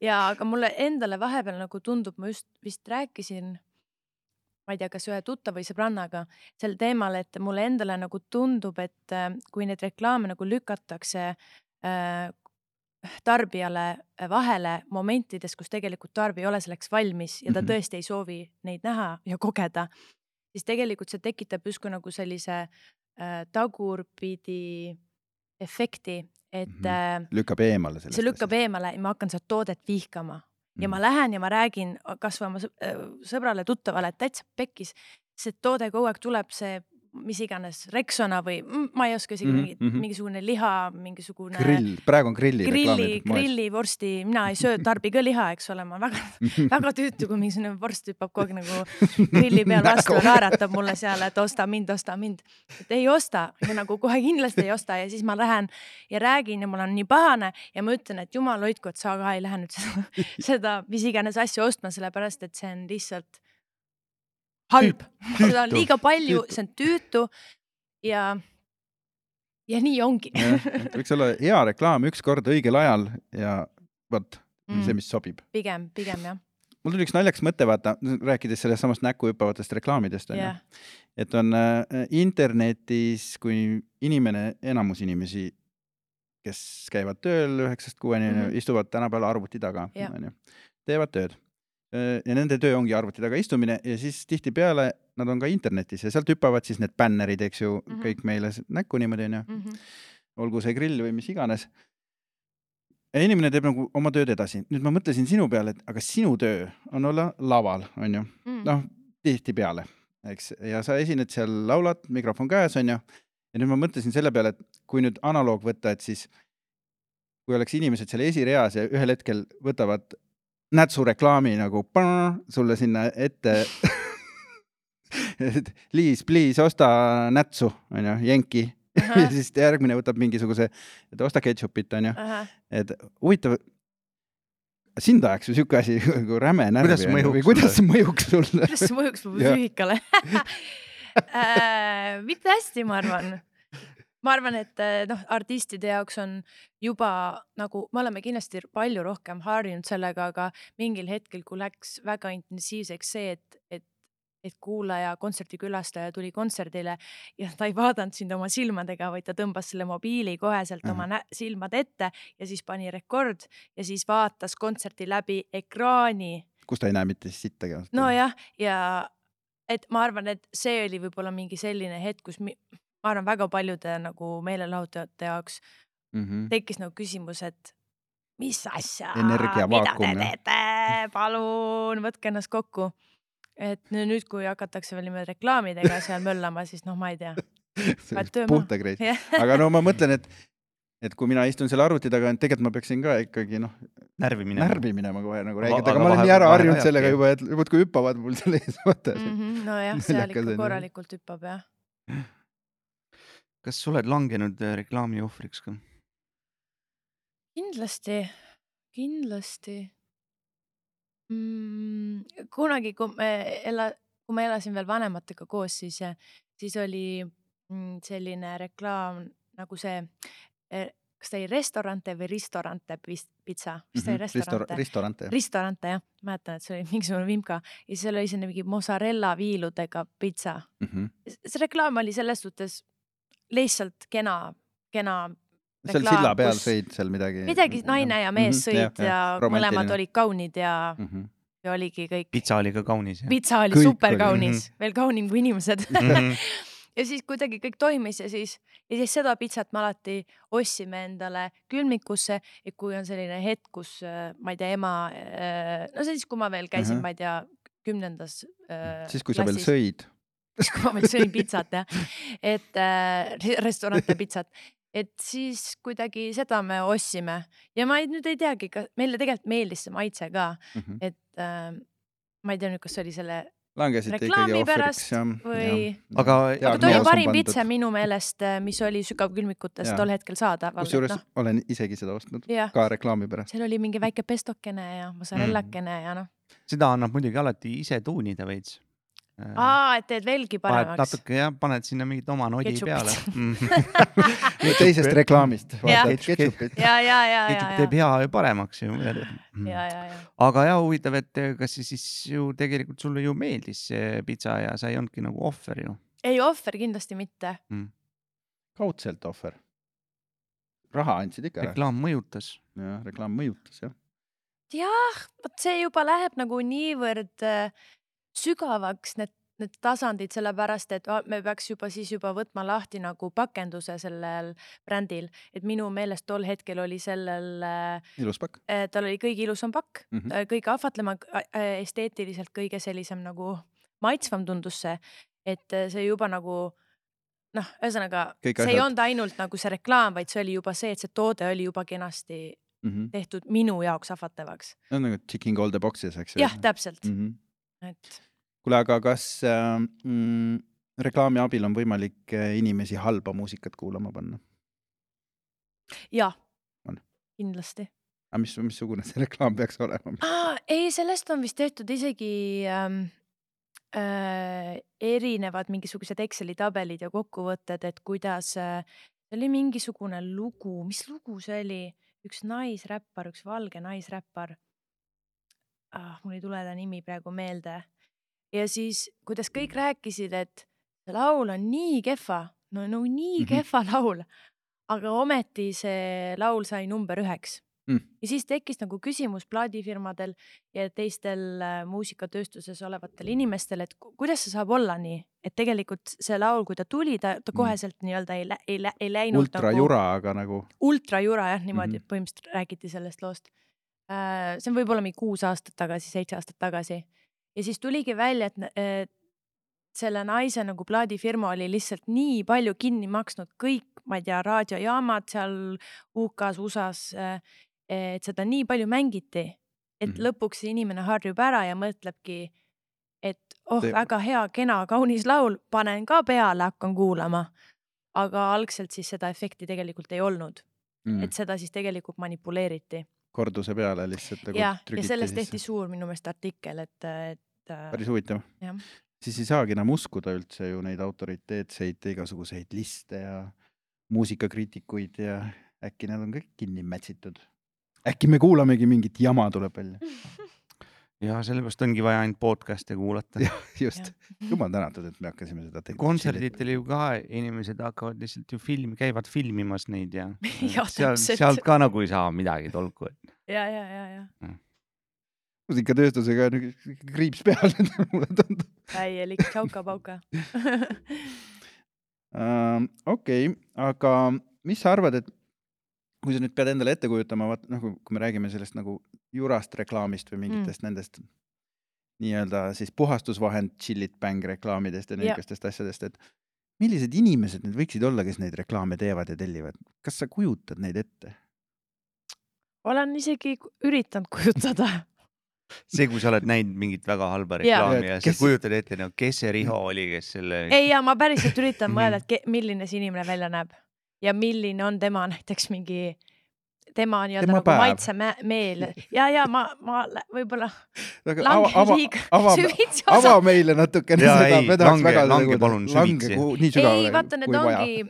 Speaker 2: ja aga mulle endale vahepeal nagu tundub, ma just vist rääkisin, ma ei tea, kas ühe tuttava või sõbrannaga sel teemal, et mulle endale nagu tundub, et äh, kui neid reklaame nagu lükatakse äh, tarbijale vahele momentides, kus tegelikult tarbija ei ole selleks valmis ja ta
Speaker 1: Mhm.
Speaker 2: tõesti ei soovi neid näha ja kogeda, siis tegelikult see tekitab justkui nagu sellise äh, tagurpidi efekti, et
Speaker 1: Mhm.
Speaker 2: äh,
Speaker 1: lükkab eemale sellest.
Speaker 2: see lükkab eemale ja ma hakkan seda toodet vihkama ja ma lähen ja ma räägin kasvõi oma äh, sõbrale-tuttavale, et täitsa pekkis, see toode kogu aeg tuleb, see mis iganes Rexona või mm, ma ei oska isegi
Speaker 1: Mhm,
Speaker 2: mingit,
Speaker 1: mhm.
Speaker 2: mingisugune liha, mingisugune
Speaker 1: grill, praegu on grilli
Speaker 2: grilli, grillivorsti, mina ei söö, tarbi ka liha, eks ole, ma väga, väga tüütu, kui mingisugune vorst hüppab kogu aeg nagu grilli peal vastu ja naeratab mulle seal, et osta mind, osta mind. et ei osta ja nagu kohe kindlasti ei osta ja siis ma lähen ja räägin ja mul on nii pahane ja ma ütlen, et jumal hoidku, et sa ka ei lähe nüüd seda, seda mis iganes asja ostma, sellepärast et see on lihtsalt halb, seda on liiga palju, see on tüütu ja, ja nii ongi.
Speaker 1: võiks olla hea reklaam ükskord õigel ajal ja vot
Speaker 2: Mm.
Speaker 1: see, mis sobib.
Speaker 2: pigem, pigem jah,
Speaker 1: mul tuli üks naljakas mõte, vaata, rääkides sellest samast näkku hüppavatest reklaamidest onju
Speaker 2: jah,
Speaker 1: et on äh, internetis, kui inimene, enamus inimesi, kes käivad tööl üheksast kuueni onju
Speaker 2: Mhm.,
Speaker 1: istuvad tänapäeval arvuti taga
Speaker 2: Jah.
Speaker 1: onju, teevad tööd. Ja nende töö ongi arvuti taga istumine ja siis tihtipeale nad on ka internetis ja sealt hüppavad siis need bännerid, eks ju mm. -hmm. kõik meile näkku niimoodi onju,
Speaker 2: Mhm.
Speaker 1: olgu see grill või mis iganes. ja inimene teeb nagu oma tööd edasi, nüüd ma mõtlesin sinu peale, et aga sinu töö on olla laval onju,
Speaker 2: Mm.
Speaker 1: noh tihtipeale, eks, ja sa esined seal, laulad, mikrofon käes onju. ja nüüd ma mõtlesin selle peale, et kui nüüd analoog võtta, et siis kui oleks inimesed seal esireas ja ühel hetkel võtavad nätsureklaami nagu paa, sulle sinna ette et Liis, please osta nätsu onju, jenki ja
Speaker 2: Ahah.
Speaker 1: siis järgmine võtab mingisuguse, et osta ketšupit onju,
Speaker 2: Ahah.
Speaker 1: et huvitav. sind ajaks ju siuke asi nagu räme närvi
Speaker 3: Kuidas mõjuks
Speaker 1: kuidas mõjuks sulle?
Speaker 2: kuidas see mõjuks mu psüühikale äh,? mitte hästi, ma arvan. Ma arvan, et äh, noh, artistide jaoks on juba nagu, me oleme kindlasti palju rohkem harjunud sellega, aga mingil hetkel, kui läks väga intensiivseks see, et, et et kuulaja, kontsertikülastaja tuli kontserdile ja ta ei vaadanud sind oma silmadega, vaid ta tõmbas selle mobiili koheselt oma nä- silmade ette ja siis pani rekord ja siis vaatas kontserti läbi ekraani
Speaker 1: kus ta ei näe mitte sittagi.
Speaker 2: nojah, ja et ma arvan, et see oli võib-olla mingi selline hetk, kus mi, ma arvan, väga paljude nagu meelelahutajate jaoks
Speaker 1: mm. -hmm.
Speaker 2: tekkis nagu küsimus, et mis asja, mida te teete, palun võtke ennast kokku. et nü- nüüd, kui hakatakse veel niimoodi reklaamidega seal möllama, siis noh, ma ei tea.
Speaker 1: Puhta kreis.
Speaker 2: jah,
Speaker 1: aga no ma mõtlen, et, et kui mina istun selle arvuti taga, tegelikult ma peaksin ka ikkagi noh,
Speaker 3: närvi minema.
Speaker 1: närvi minema kohe nagu räägid,
Speaker 3: aga
Speaker 1: ma olen nii ära harjunud sellega juba, et muudkui hüppavad mul selle ees, vaata.
Speaker 2: nojah, seal ikka korralikult hüppab jah.
Speaker 3: Kas sa oled langenud äh, reklaami ohvriks ka?
Speaker 2: kindlasti, kindlasti mm,. kunagi, kui me ela-, kui ma elasin veel vanematega koos, siis, siis oli mm, selline reklaam nagu see, kas ta oli Restorante või Ristorante pitsa, vist oli Restorante.
Speaker 1: Ristorante.
Speaker 2: Ristorante jah, mäletan, et see oli mingisugune vimka ja seal oli selline mingi mozzarella viiludega pitsa.
Speaker 1: Mhm.
Speaker 2: see reklaam oli selles suhtes lihtsalt kena, kena
Speaker 1: seal silla peal sõid seal midagi.
Speaker 2: midagi, naine ja mees
Speaker 1: Mhm,
Speaker 2: sõid
Speaker 1: jah,
Speaker 2: ja,
Speaker 1: jah,
Speaker 2: ja mõlemad olid kaunid ja,
Speaker 1: Mhm.
Speaker 2: ja oligi kõik.
Speaker 3: pitsa oli ka kaunis.
Speaker 2: pitsa oli
Speaker 1: Kõik
Speaker 2: super
Speaker 1: oli.
Speaker 2: kaunis, veel kaunim kui inimesed
Speaker 3: Mhm.
Speaker 2: ja siis kuidagi kõik toimis ja siis, ja siis seda pitsat me alati ostsime endale külmikusse, et kui on selline hetk, kus äh, ma ei tea, ema, no siis, kui ma veel käisin,
Speaker 1: Ahah.
Speaker 2: ma ei tea, kümnendas.
Speaker 1: siis, kui sa veel sõid.
Speaker 2: kui ma veel sõin pitsat jah, et äh, restorante pitsat et siis kuidagi seda me ostsime ja ma ei, nüüd ei teagi, kas meile tegelikult meeldis see maitse ka,
Speaker 1: Mhm.
Speaker 2: et äh, ma ei tea nüüd, kas see oli selle
Speaker 1: langesite ikkagi
Speaker 2: reklaami
Speaker 1: ohvriks
Speaker 2: pärast
Speaker 1: jah.
Speaker 2: või
Speaker 3: Aga-
Speaker 2: aga ta oli parim pitse minu meelest, mis oli sügavkülmikutes tol hetkel saadaval.
Speaker 1: kusjuures
Speaker 2: noh,
Speaker 1: olen isegi seda ostnud
Speaker 2: jah,
Speaker 1: ka reklaami pärast.
Speaker 2: seal oli mingi väike pestokene ja mozzarellakene ja noh,
Speaker 3: seda annab muidugi alati ise tuunida veits.
Speaker 2: aa, et teed veelgi paremaks.
Speaker 3: natuke jah, paned sinna mingit oma nodi peale mm.
Speaker 1: teisest reklaamist
Speaker 2: ja, ja, ja, ja,
Speaker 3: teeb, hea ju paremaks ju.
Speaker 2: ja, ja, ja.
Speaker 3: aga ja huvitav, et kas see siis ju tegelikult sulle ju meeldis see pitsa ja sa ei olnudki nagu ohver ju.
Speaker 2: ei ohver kindlasti mitte.
Speaker 1: kaudselt ohver. raha andsid ikka ära.
Speaker 3: reklaam mõjutas.
Speaker 1: jah, reklaam mõjutas jah.
Speaker 2: jah, vot see juba läheb nagu niivõrd äh, sügavaks, need, need tasandid, sellepärast et va- me peaks juba siis juba võtma lahti nagu pakenduse sellel brändil, et minu meelest tol hetkel oli sellel äh,
Speaker 1: ilus pakk
Speaker 2: eh, tal oli kõige ilusam pakk
Speaker 1: mm.
Speaker 2: mm,
Speaker 1: -hmm.
Speaker 2: kõige ahvatlema, esteetiliselt kõige sellisem nagu maitsvam tundus see, et see juba nagu noh, ühesõnaga
Speaker 1: Kõik
Speaker 2: see ei
Speaker 1: asjad.
Speaker 2: olnud ainult nagu see reklaam, vaid see oli juba see, et see toode oli juba kenasti
Speaker 1: Mm -hmm.
Speaker 2: tehtud minu jaoks ahvatlevaks.
Speaker 1: on nagu ticking all the boxes, eks ju.
Speaker 2: jah, täpselt
Speaker 1: mm. -hmm.
Speaker 2: Et
Speaker 1: kuule, aga kas äh, mm, reklaami abil on võimalik äh, inimesi halba muusikat kuulama panna?
Speaker 2: jah kindlasti.
Speaker 1: aga mis, missugune see reklaam peaks olema?
Speaker 2: Ah, ei, sellest on vist tehtud isegi ähm, äh, erinevad mingisugused Exceli tabelid ja kokkuvõtted, et kuidas äh,, see oli mingisugune lugu, mis lugu see oli, üks naisräppar, üks valge naisräppar ah,. mul ei tule ta nimi praegu meelde. ja siis, kuidas kõik rääkisid, et see laul on nii kehva, no no nii
Speaker 1: Mhm.
Speaker 2: kehva laul, aga ometi see laul sai number üheks
Speaker 1: Mm.
Speaker 2: ja siis tekkis nagu küsimus plaadifirmadel ja teistel äh, muusikatööstuses olevatel inimestel, et ku- kuidas see saab olla nii, et tegelikult see laul, kui ta tuli, ta, ta
Speaker 1: Mm.
Speaker 2: koheselt nii-öelda ei lä-, ei lä-, ei läinud
Speaker 1: ultrajura, aga nagu
Speaker 2: nagu ultrajura jah, niimoodi mm -hmm. põhimõtteliselt räägiti sellest loost. See on võib-olla mingi kuus aastat tagasi, seitse aastat tagasi ja siis tuligi välja, et selle naise nagu plaadifirma oli lihtsalt nii palju kinni maksnud kõik, ma ei tea, raadiojaamad seal UK-s, USA-s, et seda nii palju mängiti, et mm
Speaker 1: Mhm.
Speaker 2: -hmm. lõpuks see inimene harjub ära ja mõtlebki, et oh väga hea, kena, kaunis laul, panen ka peale, hakkan kuulama. aga algselt siis seda efekti tegelikult ei olnud,
Speaker 1: mm,
Speaker 2: et seda siis tegelikult manipuleeriti
Speaker 1: korduse peale lihtsalt nagu
Speaker 2: ja
Speaker 1: trügiti
Speaker 2: sellest
Speaker 1: sisse.
Speaker 2: tehti suur minu meelest artikkel, et, et äh,
Speaker 1: päris huvitav siis ei saagi enam uskuda üldse ju neid autoriteetseid igasuguseid liste ja muusikakriitikuid ja äkki nad on kõik kinni mätsitud. äkki me kuulamegi mingit jama tuleb välja,
Speaker 3: ja sellepärast ongi vaja ainult podcast'e kuulata.
Speaker 1: just, jumal tänatud, et me hakkasime seda tegema.
Speaker 3: kontserditel ju ka inimesed hakkavad lihtsalt ju filmi, käivad filmimas neid ja
Speaker 2: Jah,
Speaker 3: seal, sealt ka nagu ei saa midagi tolku.
Speaker 2: ja, ja, ja, ja
Speaker 1: muusikatööstusega on ikka kriips peal, mulle tundub.
Speaker 2: täielik tšauka-pauka.
Speaker 1: Ähm, okei, aga mis sa arvad, et kui sa nüüd pead endale ette kujutama, vaat noh, kui me räägime sellest nagu jurast reklaamist või mingitest mm. nendest nii-öelda siis puhastusvahend chillit bang reklaamidest ja niisugustest asjadest, et millised inimesed need võiksid olla, kes neid reklaame teevad ja tellivad, kas sa kujutad neid ette?
Speaker 2: olen isegi üritanud kujutada.
Speaker 3: see, kui sa oled näinud mingit väga halba reklaami ja, ja
Speaker 1: kes-
Speaker 3: sa kujutad ette, no kes see Riho oli, kes selle.
Speaker 2: ei, ja ma päriselt üritan
Speaker 3: Mhm.
Speaker 2: mõelda, et milline see inimene välja näeb ja milline on tema näiteks mingi, tema nii-öelda nagu
Speaker 1: päev.
Speaker 2: maitsemeel ja, ja ma, ma võib-olla
Speaker 1: aga
Speaker 2: langen
Speaker 1: ava, ava,
Speaker 2: liiga
Speaker 1: ava,
Speaker 2: süvitsi
Speaker 1: ava
Speaker 2: osa.
Speaker 1: meile natukene seda,
Speaker 3: ei,
Speaker 1: me tahaks
Speaker 3: lange-
Speaker 1: väga
Speaker 3: lange
Speaker 1: nagu-
Speaker 3: palun
Speaker 1: lange
Speaker 3: süvitsi.
Speaker 2: ei, vaata, need ongi,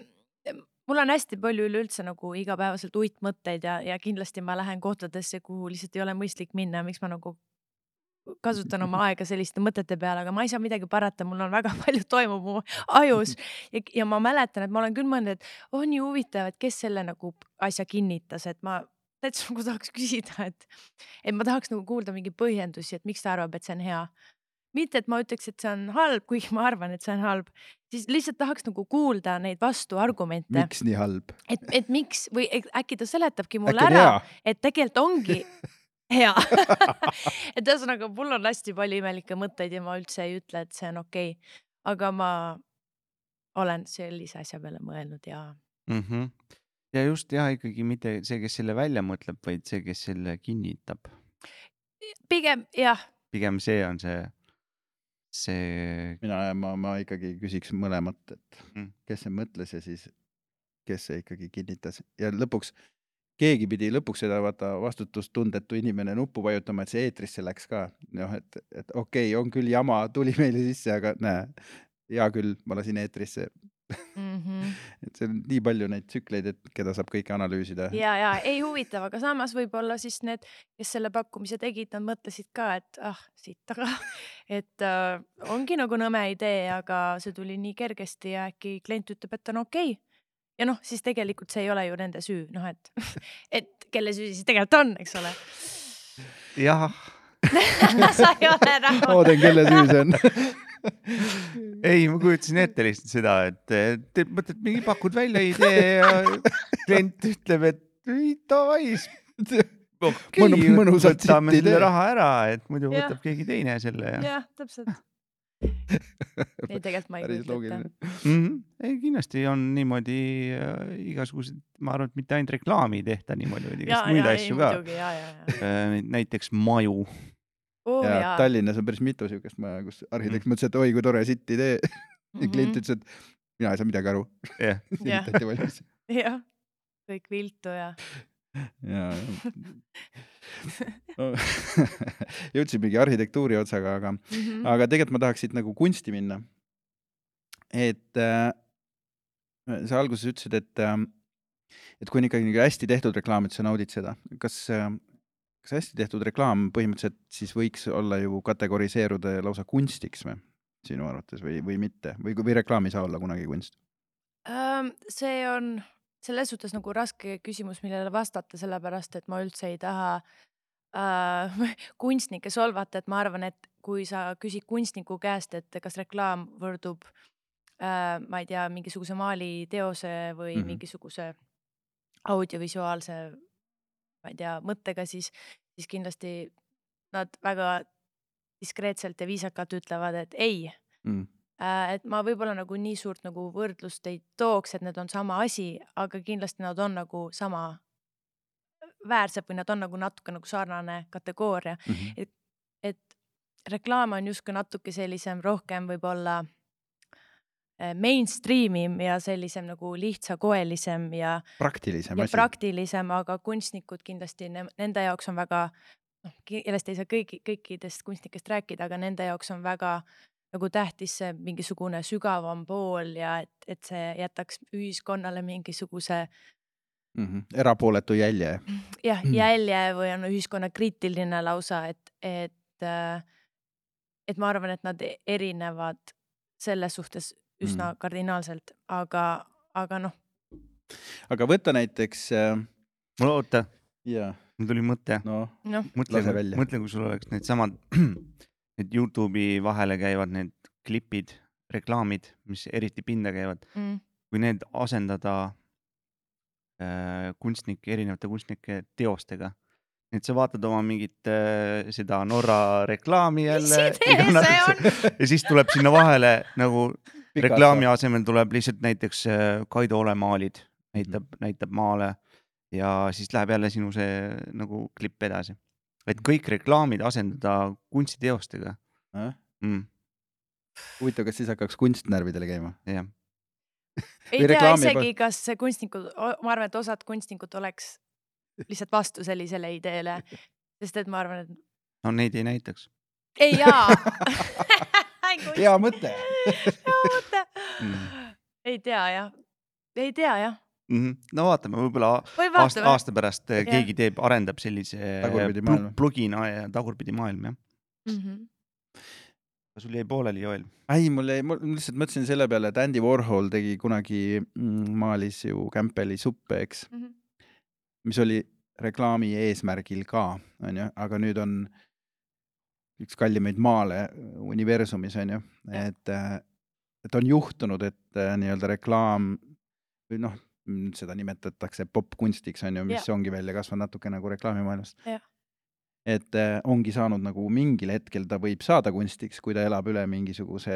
Speaker 2: mul on hästi palju üleüldse nagu igapäevaselt uitmõtteid ja, ja kindlasti ma lähen kohtadesse, kuhu lihtsalt ei ole mõistlik minna, miks ma nagu kasutan oma aega selliste mõtete peale, aga ma ei saa midagi parata, mul on väga palju toimub mu ajus. Ja, ja ma mäletan, et ma olen küll mõelnud, et oh nii huvitav, et kes selle nagu asja kinnitas, et ma täitsa nagu tahaks küsida, et, et ma tahaks nagu kuulda mingeid põhjendusi, et miks ta arvab, et see on hea. Mitte, et ma ütleks, et see on halb, kuigi ma arvan, et see on halb, siis lihtsalt tahaks nagu kuulda neid vastuargumente,
Speaker 1: miks nii halb?
Speaker 2: et, et miks või äkki ta seletabki mulle
Speaker 1: on
Speaker 2: ära et tegelikult ongi hea et ühesõnaga, mul on hästi palju imelikke mõtteid ja ma üldse ei ütle, et see on okei okay., aga ma olen sellise asja peale mõelnud ja
Speaker 3: mm. -hmm. ja just jah, ikkagi mitte see, kes selle välja mõtleb, vaid see, kes selle kinnitab.
Speaker 2: pigem jah,
Speaker 3: pigem see on see, see,
Speaker 1: mina, ma, ma ikkagi küsiks mõlemat, et
Speaker 3: Mm.
Speaker 1: kes see mõtles ja siis kes see ikkagi kinnitas ja lõpuks keegi pidi lõpuks seda vaata vastutustundetu inimene nuppu vajutama, et see eetrisse läks ka. noh, et, et okei okay,, on küll jama, tuli meile sisse, aga näe, hea küll, ma lasin eetrisse.
Speaker 2: mm. -hmm.
Speaker 1: et see on nii palju neid tsükleid, et keda saab kõike analüüsida.
Speaker 2: ja, ja ei huvitav, aga samas võib-olla siis need, kes selle pakkumise tegid, nad mõtlesid ka, et ah siit taga, et äh, ongi nagu nõme idee, aga see tuli nii kergesti ja äkki klient ütleb, et on okei okay.. Ja noh, siis tegelikult see ei ole ju nende süü, noh et, et kelle süü siis tegelikult on, eks ole.
Speaker 3: jah,
Speaker 2: sa ei ole rahul.
Speaker 1: ootan, kelle süü see on.
Speaker 3: ei, ma kujutasin ette lihtsalt seda, et te mõtled mingi, pakud välja idee ja klient ütleb, et ei davai, okay,,
Speaker 1: mõnusalt
Speaker 3: võtame selle raha ära, et muidu
Speaker 2: Jah.
Speaker 3: võtab keegi teine selle ja
Speaker 2: jah, täpselt. ei, tegelikult ma ei
Speaker 1: päris
Speaker 2: kujuta
Speaker 1: loogiline
Speaker 2: ette..
Speaker 3: mm. -hmm. ei, kindlasti on niimoodi äh, igasugused, ma arvan, et mitte ainult reklaami ei tehta niimoodi, vaid
Speaker 2: ja,
Speaker 3: igast muid
Speaker 2: ja, ei
Speaker 3: asju ka.
Speaker 2: ja, ja, ja.
Speaker 3: näiteks maju.
Speaker 2: oh
Speaker 1: ja
Speaker 2: jaa.
Speaker 1: Tallinnas on päris mitu siukest maja, kus
Speaker 3: Mm.
Speaker 1: arhitekt mõtles, et oi kui tore sitt idee ja klient
Speaker 2: Mhm.
Speaker 1: ütles, et mina ei saa midagi aru.
Speaker 3: jah,
Speaker 2: kõik viltu ja.
Speaker 1: ja, ja. jõudsimegi arhitektuuri otsaga, aga,
Speaker 2: Mhm.
Speaker 1: aga tegelikult ma tahaks siit nagu kunsti minna. et äh, sa alguses ütlesid, et äh,, et kui on ikkagi nagu hästi tehtud reklaam, et sa naudid seda, kas äh, kas hästi tehtud reklaam põhimõtteliselt siis võiks olla ju kategoriseeruda lausa kunstiks või sinu arvates või, või mitte või, või reklaam ei saa olla kunagi kunst?
Speaker 2: Ähm, see on selles suhtes nagu raske küsimus, millele vastata, sellepärast et ma üldse ei taha äh, kunstnikke solvata, et ma arvan, et kui sa küsid kunstniku käest, et kas reklaam võrdub äh,, ma ei tea, mingisuguse maaliteose või mm. -hmm. mingisuguse audiovisuaalse, ma ei tea, mõttega, siis, siis kindlasti nad väga diskreetselt ja viisakalt ütlevad, et ei
Speaker 1: Mm.
Speaker 2: Äh, et ma võib-olla nagu nii suurt nagu võrdlust ei tooks, et need on sama asi, aga kindlasti nad on nagu sama väärsed või nad on nagu natuke nagu sarnane kategooria,
Speaker 1: Mm -hmm.
Speaker 2: et reklaam on justkui natuke sellisem rohkem võib-olla äh, mainstream im ja sellisem nagu lihtsakoelisem ja,
Speaker 1: praktilisem
Speaker 2: ja
Speaker 1: asi.
Speaker 2: praktilisem, aga kunstnikud kindlasti, nende jaoks on väga noh, kellest ei saa kõigi, kõikidest kunstnikest rääkida, aga nende jaoks on väga nagu tähtis see mingisugune sügavam pool ja et, et see jätaks ühiskonnale mingisuguse
Speaker 1: mm. -hmm. erapooletu jälje.
Speaker 2: jah,
Speaker 1: Mm.
Speaker 2: jälje või on ühiskonna kriitiline lausa, et, et, et ma arvan, et nad erinevad selles suhtes üsna
Speaker 1: Mm.
Speaker 2: mm. kardinaalselt, aga, aga noh,
Speaker 1: aga võta näiteks äh,
Speaker 3: oota,
Speaker 1: ja
Speaker 3: mul tuli mõte,
Speaker 1: noh,
Speaker 2: noh,
Speaker 3: mõtle mõtle, kui sul oleks needsamad, need Youtube'i vahele käivad need klipid, reklaamid, mis eriti pinda käivad,
Speaker 2: mm,
Speaker 3: kui need asendada äh, kunstnike, erinevate kunstnike teostega. et sa vaatad oma mingit äh, seda Norra reklaami jälle
Speaker 2: idee see on?
Speaker 3: ja siis tuleb sinna vahele nagu reklaami asemel tuleb lihtsalt näiteks äh, Kaido Ole maalid, näitab, näitab maale ja siis läheb jälle sinu see nagu klipp edasi. Et kõik reklaamid asendada kunstiteostega. Mm,.
Speaker 1: huvitav, kas siis hakkaks kunst närvidele käima?
Speaker 3: jah,
Speaker 2: ei tea
Speaker 1: reklaami
Speaker 2: isegi, kas see kunstnikud, ma arvan, et osad kunstnikud oleks lihtsalt vastu sellisele ideele, sest et ma arvan, et
Speaker 3: no neid ei näitaks.
Speaker 2: Ei jaa.
Speaker 1: Hea mõte.
Speaker 2: hea mõte.
Speaker 3: Mm.
Speaker 2: ei tea jah, ei tea jah,
Speaker 3: mm. -hmm. no vaatame, võib-olla
Speaker 2: või
Speaker 3: aasta, aasta pärast eh,
Speaker 2: Jah.
Speaker 3: keegi teeb, arendab sellise plu-
Speaker 1: maailma.
Speaker 3: plugina ja tagurpidi maailm jah.
Speaker 2: Mhm.
Speaker 3: sul jäi pooleli, Joel?
Speaker 1: ei, mul jäi, ma lihtsalt mõtlesin selle peale, et Andy Warhol tegi kunagi, maalis ju Campbelli suppe, eks,
Speaker 2: Mhm.
Speaker 1: mis oli reklaami eesmärgil ka, onju, aga nüüd on üks kallimaid maale universumis, onju, et, et on juhtunud, et nii-öelda reklaam või noh, seda nimetatakse popkunstiks, onju, mis ongi välja kasvanud natuke nagu reklaamimaailmast et äh, ongi saanud nagu mingil hetkel ta võib saada kunstiks, kui ta elab üle mingisuguse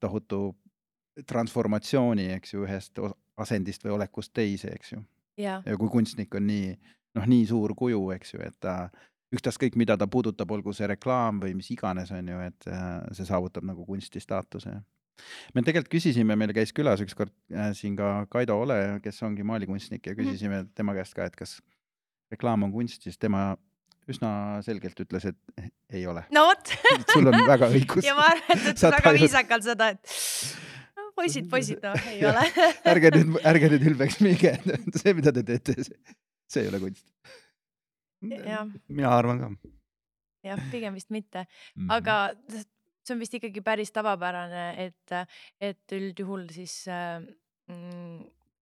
Speaker 1: tohutu transformatsiooni, eks ju, ühest asendist või olekust teise, eks ju.
Speaker 2: ja,
Speaker 1: ja kui kunstnik on nii noh, nii suur kuju, eks ju, et ta ükstaskõik, mida ta puudutab, olgu see reklaam või mis iganes, on ju, et äh, see saavutab nagu kunsti staatuse. Me tegelikult küsisime, meil käis külas ükskord äh, siin ka Kaido Ole, kes ongi maalikunstnik ja
Speaker 2: Mhm.
Speaker 1: küsisime tema käest ka, et kas reklaam on kunst, siis tema üsna selgelt ütles, et ei ole.
Speaker 2: no vot
Speaker 1: sul on väga õigus
Speaker 2: ja ma arvan, et ta ütles väga viisakalt seda, et no, poisid, poisid, noh, ei ole.
Speaker 1: ärge nüüd, ärge nüüd ülbeks minge, see, mida te teete, see ei ole kunst.
Speaker 3: mina arvan ka.
Speaker 2: jah, pigem vist mitte,
Speaker 1: Mhm.
Speaker 2: aga see on vist ikkagi päris tavapärane, et, et üldjuhul siis äh,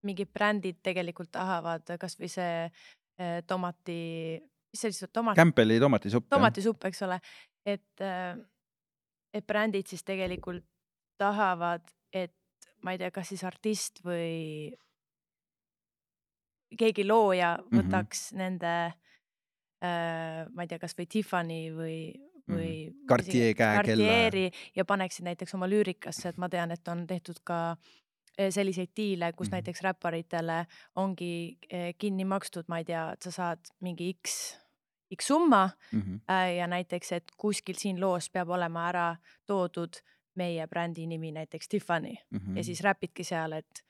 Speaker 2: mingid brändid tegelikult tahavad kasvõi see äh, tomati, mis see siis, tomat,
Speaker 1: Campbelli tomatisupp.
Speaker 2: tomatisupp, eks ole, et, et brändid siis tegelikult tahavad, et ma ei tea, kas siis artist või keegi looja
Speaker 1: Mhm.
Speaker 2: võtaks mm -hmm. nende äh,, ma ei tea, kasvõi Tiffany või, või
Speaker 1: Mhm. Cartier käekella.
Speaker 2: Ja paneksid näiteks oma lüürikasse, et ma tean, et on tehtud ka eh, selliseid diile, kus mm. -hmm. näiteks räpparitele ongi eh, kinni makstud, ma ei tea, et sa saad mingi X, X summa
Speaker 1: Mhm.
Speaker 2: äh, ja näiteks, et kuskil siin loos peab olema ära toodud meie brändi nimi, näiteks Tiffany
Speaker 1: Mhm.
Speaker 2: ja siis räpidki seal, et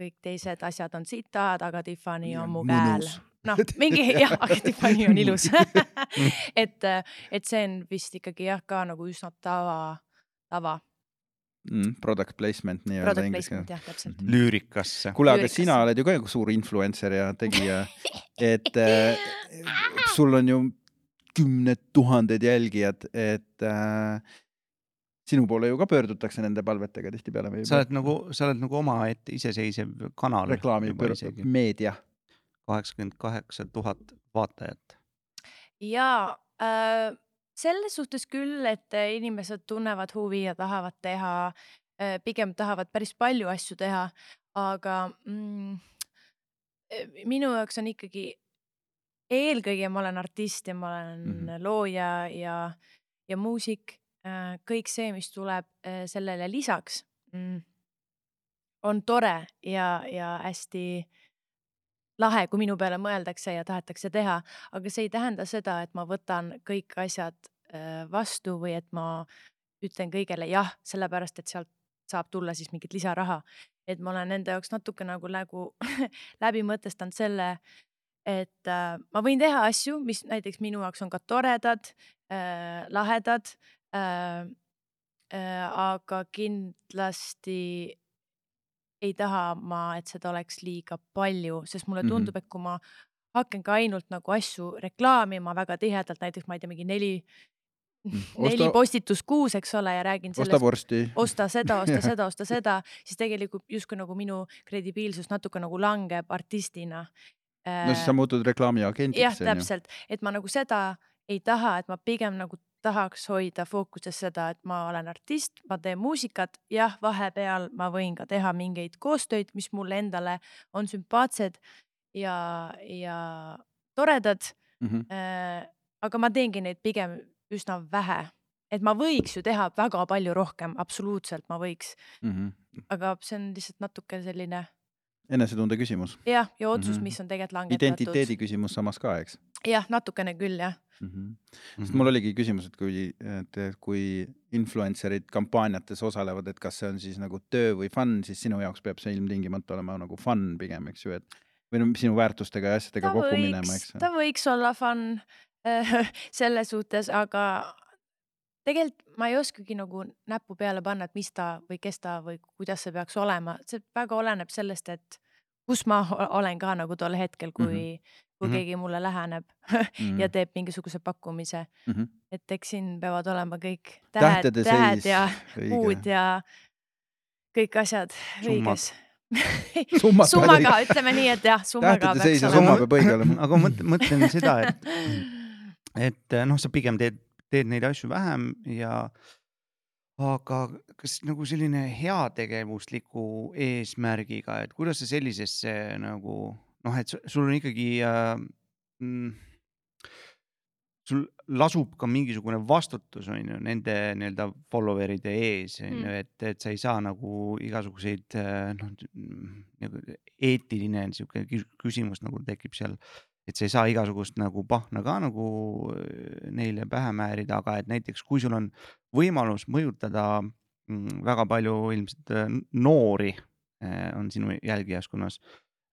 Speaker 2: kõik teised asjad on sitad, aga Tiffany on mu käel. noh, mingi jah, aga Tiffany on ilus et, et see on vist ikkagi jah, ka nagu üsna tava, tava
Speaker 1: mm,. Product placement nii-öelda
Speaker 2: product
Speaker 1: inglise
Speaker 2: placement
Speaker 1: keeles.
Speaker 2: jah, täpselt.
Speaker 1: Mhm.
Speaker 3: lüürikasse.
Speaker 1: kuule, aga sina oled ju ka suur influencer ja tegija, et äh, sul on ju kümned tuhanded jälgijad, et äh, sinu poole ju ka pöördutakse nende palvetega tihtipeale või?
Speaker 3: sa oled nagu, sa oled nagu omaette iseseisev kanal.
Speaker 1: reklaami, meedia.
Speaker 3: Kaheksakümmend kaheksa tuhat vaatajat.
Speaker 2: ja äh, selles suhtes küll, et äh, inimesed tunnevad huvi ja tahavad teha äh,, pigem tahavad päris palju asju teha, aga mm, äh, minu jaoks on ikkagi, eelkõige ma olen artist ja ma olen mm. -hmm. looja ja, ja muusik, kõik see, mis tuleb äh, sellele lisaks mm,, on tore ja, ja hästi lahe, kui minu peale mõeldakse ja tahetakse teha, aga see ei tähenda seda, et ma võtan kõik asjad äh, vastu või et ma ütlen kõigele jah, sellepärast et sealt saab tulla siis mingit lisaraha. et ma olen enda jaoks natuke nagu nagu läbi mõtestanud selle, et äh, ma võin teha asju, mis näiteks minu jaoks on ka toredad äh,, lahedad äh,. Äh, aga kindlasti ei taha ma, et seda oleks liiga palju, sest mulle
Speaker 1: Mhm.
Speaker 2: tundub, et kui ma hakkan ka ainult nagu asju reklaamima väga tihedalt, näiteks ma ei tea, mingi neli, neli
Speaker 1: Osta-
Speaker 2: postitust kuus, eks ole, ja räägin
Speaker 1: osta
Speaker 2: sellest,
Speaker 1: vorsti.
Speaker 2: osta seda, osta seda, osta seda, siis tegelikult justkui nagu minu kredibiilsus natuke nagu langeb artistina.
Speaker 1: no siis sa muutud reklaamiagendiks.
Speaker 2: jah, täpselt, et ma nagu seda ei taha, et ma pigem nagu tahaks hoida fookuses seda, et ma olen artist, ma teen muusikat, jah, vahepeal ma võin ka teha mingeid koostöid, mis mulle endale on sümpaatsed ja, ja toredad
Speaker 1: Mhm.
Speaker 2: äh,. aga ma teengi neid pigem üsna vähe, et ma võiks ju teha väga palju rohkem, absoluutselt ma võiks,
Speaker 1: Mhm.
Speaker 2: aga see on lihtsalt natuke selline
Speaker 1: enesetunde küsimus,
Speaker 2: jah, ja otsus,
Speaker 1: Mhm.
Speaker 2: mis on tegelikult langetatud.
Speaker 1: identiteedi küsimus samas ka, eks
Speaker 2: jah, natukene küll jah
Speaker 1: mm. -hmm.
Speaker 3: Mhm.
Speaker 1: sest mul oligi küsimus, et kui, et kui influencer'id kampaaniates osalevad, et kas see on siis nagu töö või fun, siis sinu jaoks peab see ilmtingimata olema nagu fun pigem, eks ju, et või no sinu väärtustega ja asjadega
Speaker 2: ta
Speaker 1: kokku minema,
Speaker 2: võiks
Speaker 1: eks,
Speaker 2: ta võiks olla fun äh, selles suhtes, aga tegelikult ma ei oskagi nagu näppu peale panna, et mis ta või kes ta või kuidas see peaks olema, see väga oleneb sellest, et kus ma olen ka nagu tol hetkel, kui mm, -hmm. kui
Speaker 3: Mhm.
Speaker 2: keegi mulle läheneb
Speaker 1: mm.
Speaker 2: ja teeb mingisuguse pakkumise,
Speaker 1: mm. -hmm.
Speaker 2: et eks siin peavad olema kõik tähed, tähed ja puud ja kõik asjad õiges. Summaga
Speaker 1: peavad-,
Speaker 2: ütleme nii, et jah, summaga peaks olema
Speaker 1: summa peab õige olema.
Speaker 3: aga ma mõtlen seda, et, et noh, sa pigem teed, teed neid asju vähem ja aga kas nagu selline heategevusliku eesmärgiga, et kuidas sa sellisesse nagu noh, et su- sul on ikkagi äh, mm, sul lasub ka mingisugune vastutus on ju nende nii-öelda follower'ide ees on ju
Speaker 2: Mm.,
Speaker 3: et, et sa ei saa nagu igasuguseid äh, noh, nagu eetiline sihuke kü- küsimus nagu tekib seal. Et sa ei saa igasugust nagu pahna ka nagu äh, neile pähe määrida, aga et näiteks kui sul on võimalus mõjutada mm, väga palju ilmselt äh, noori äh, on sinu jälgijaskonnas,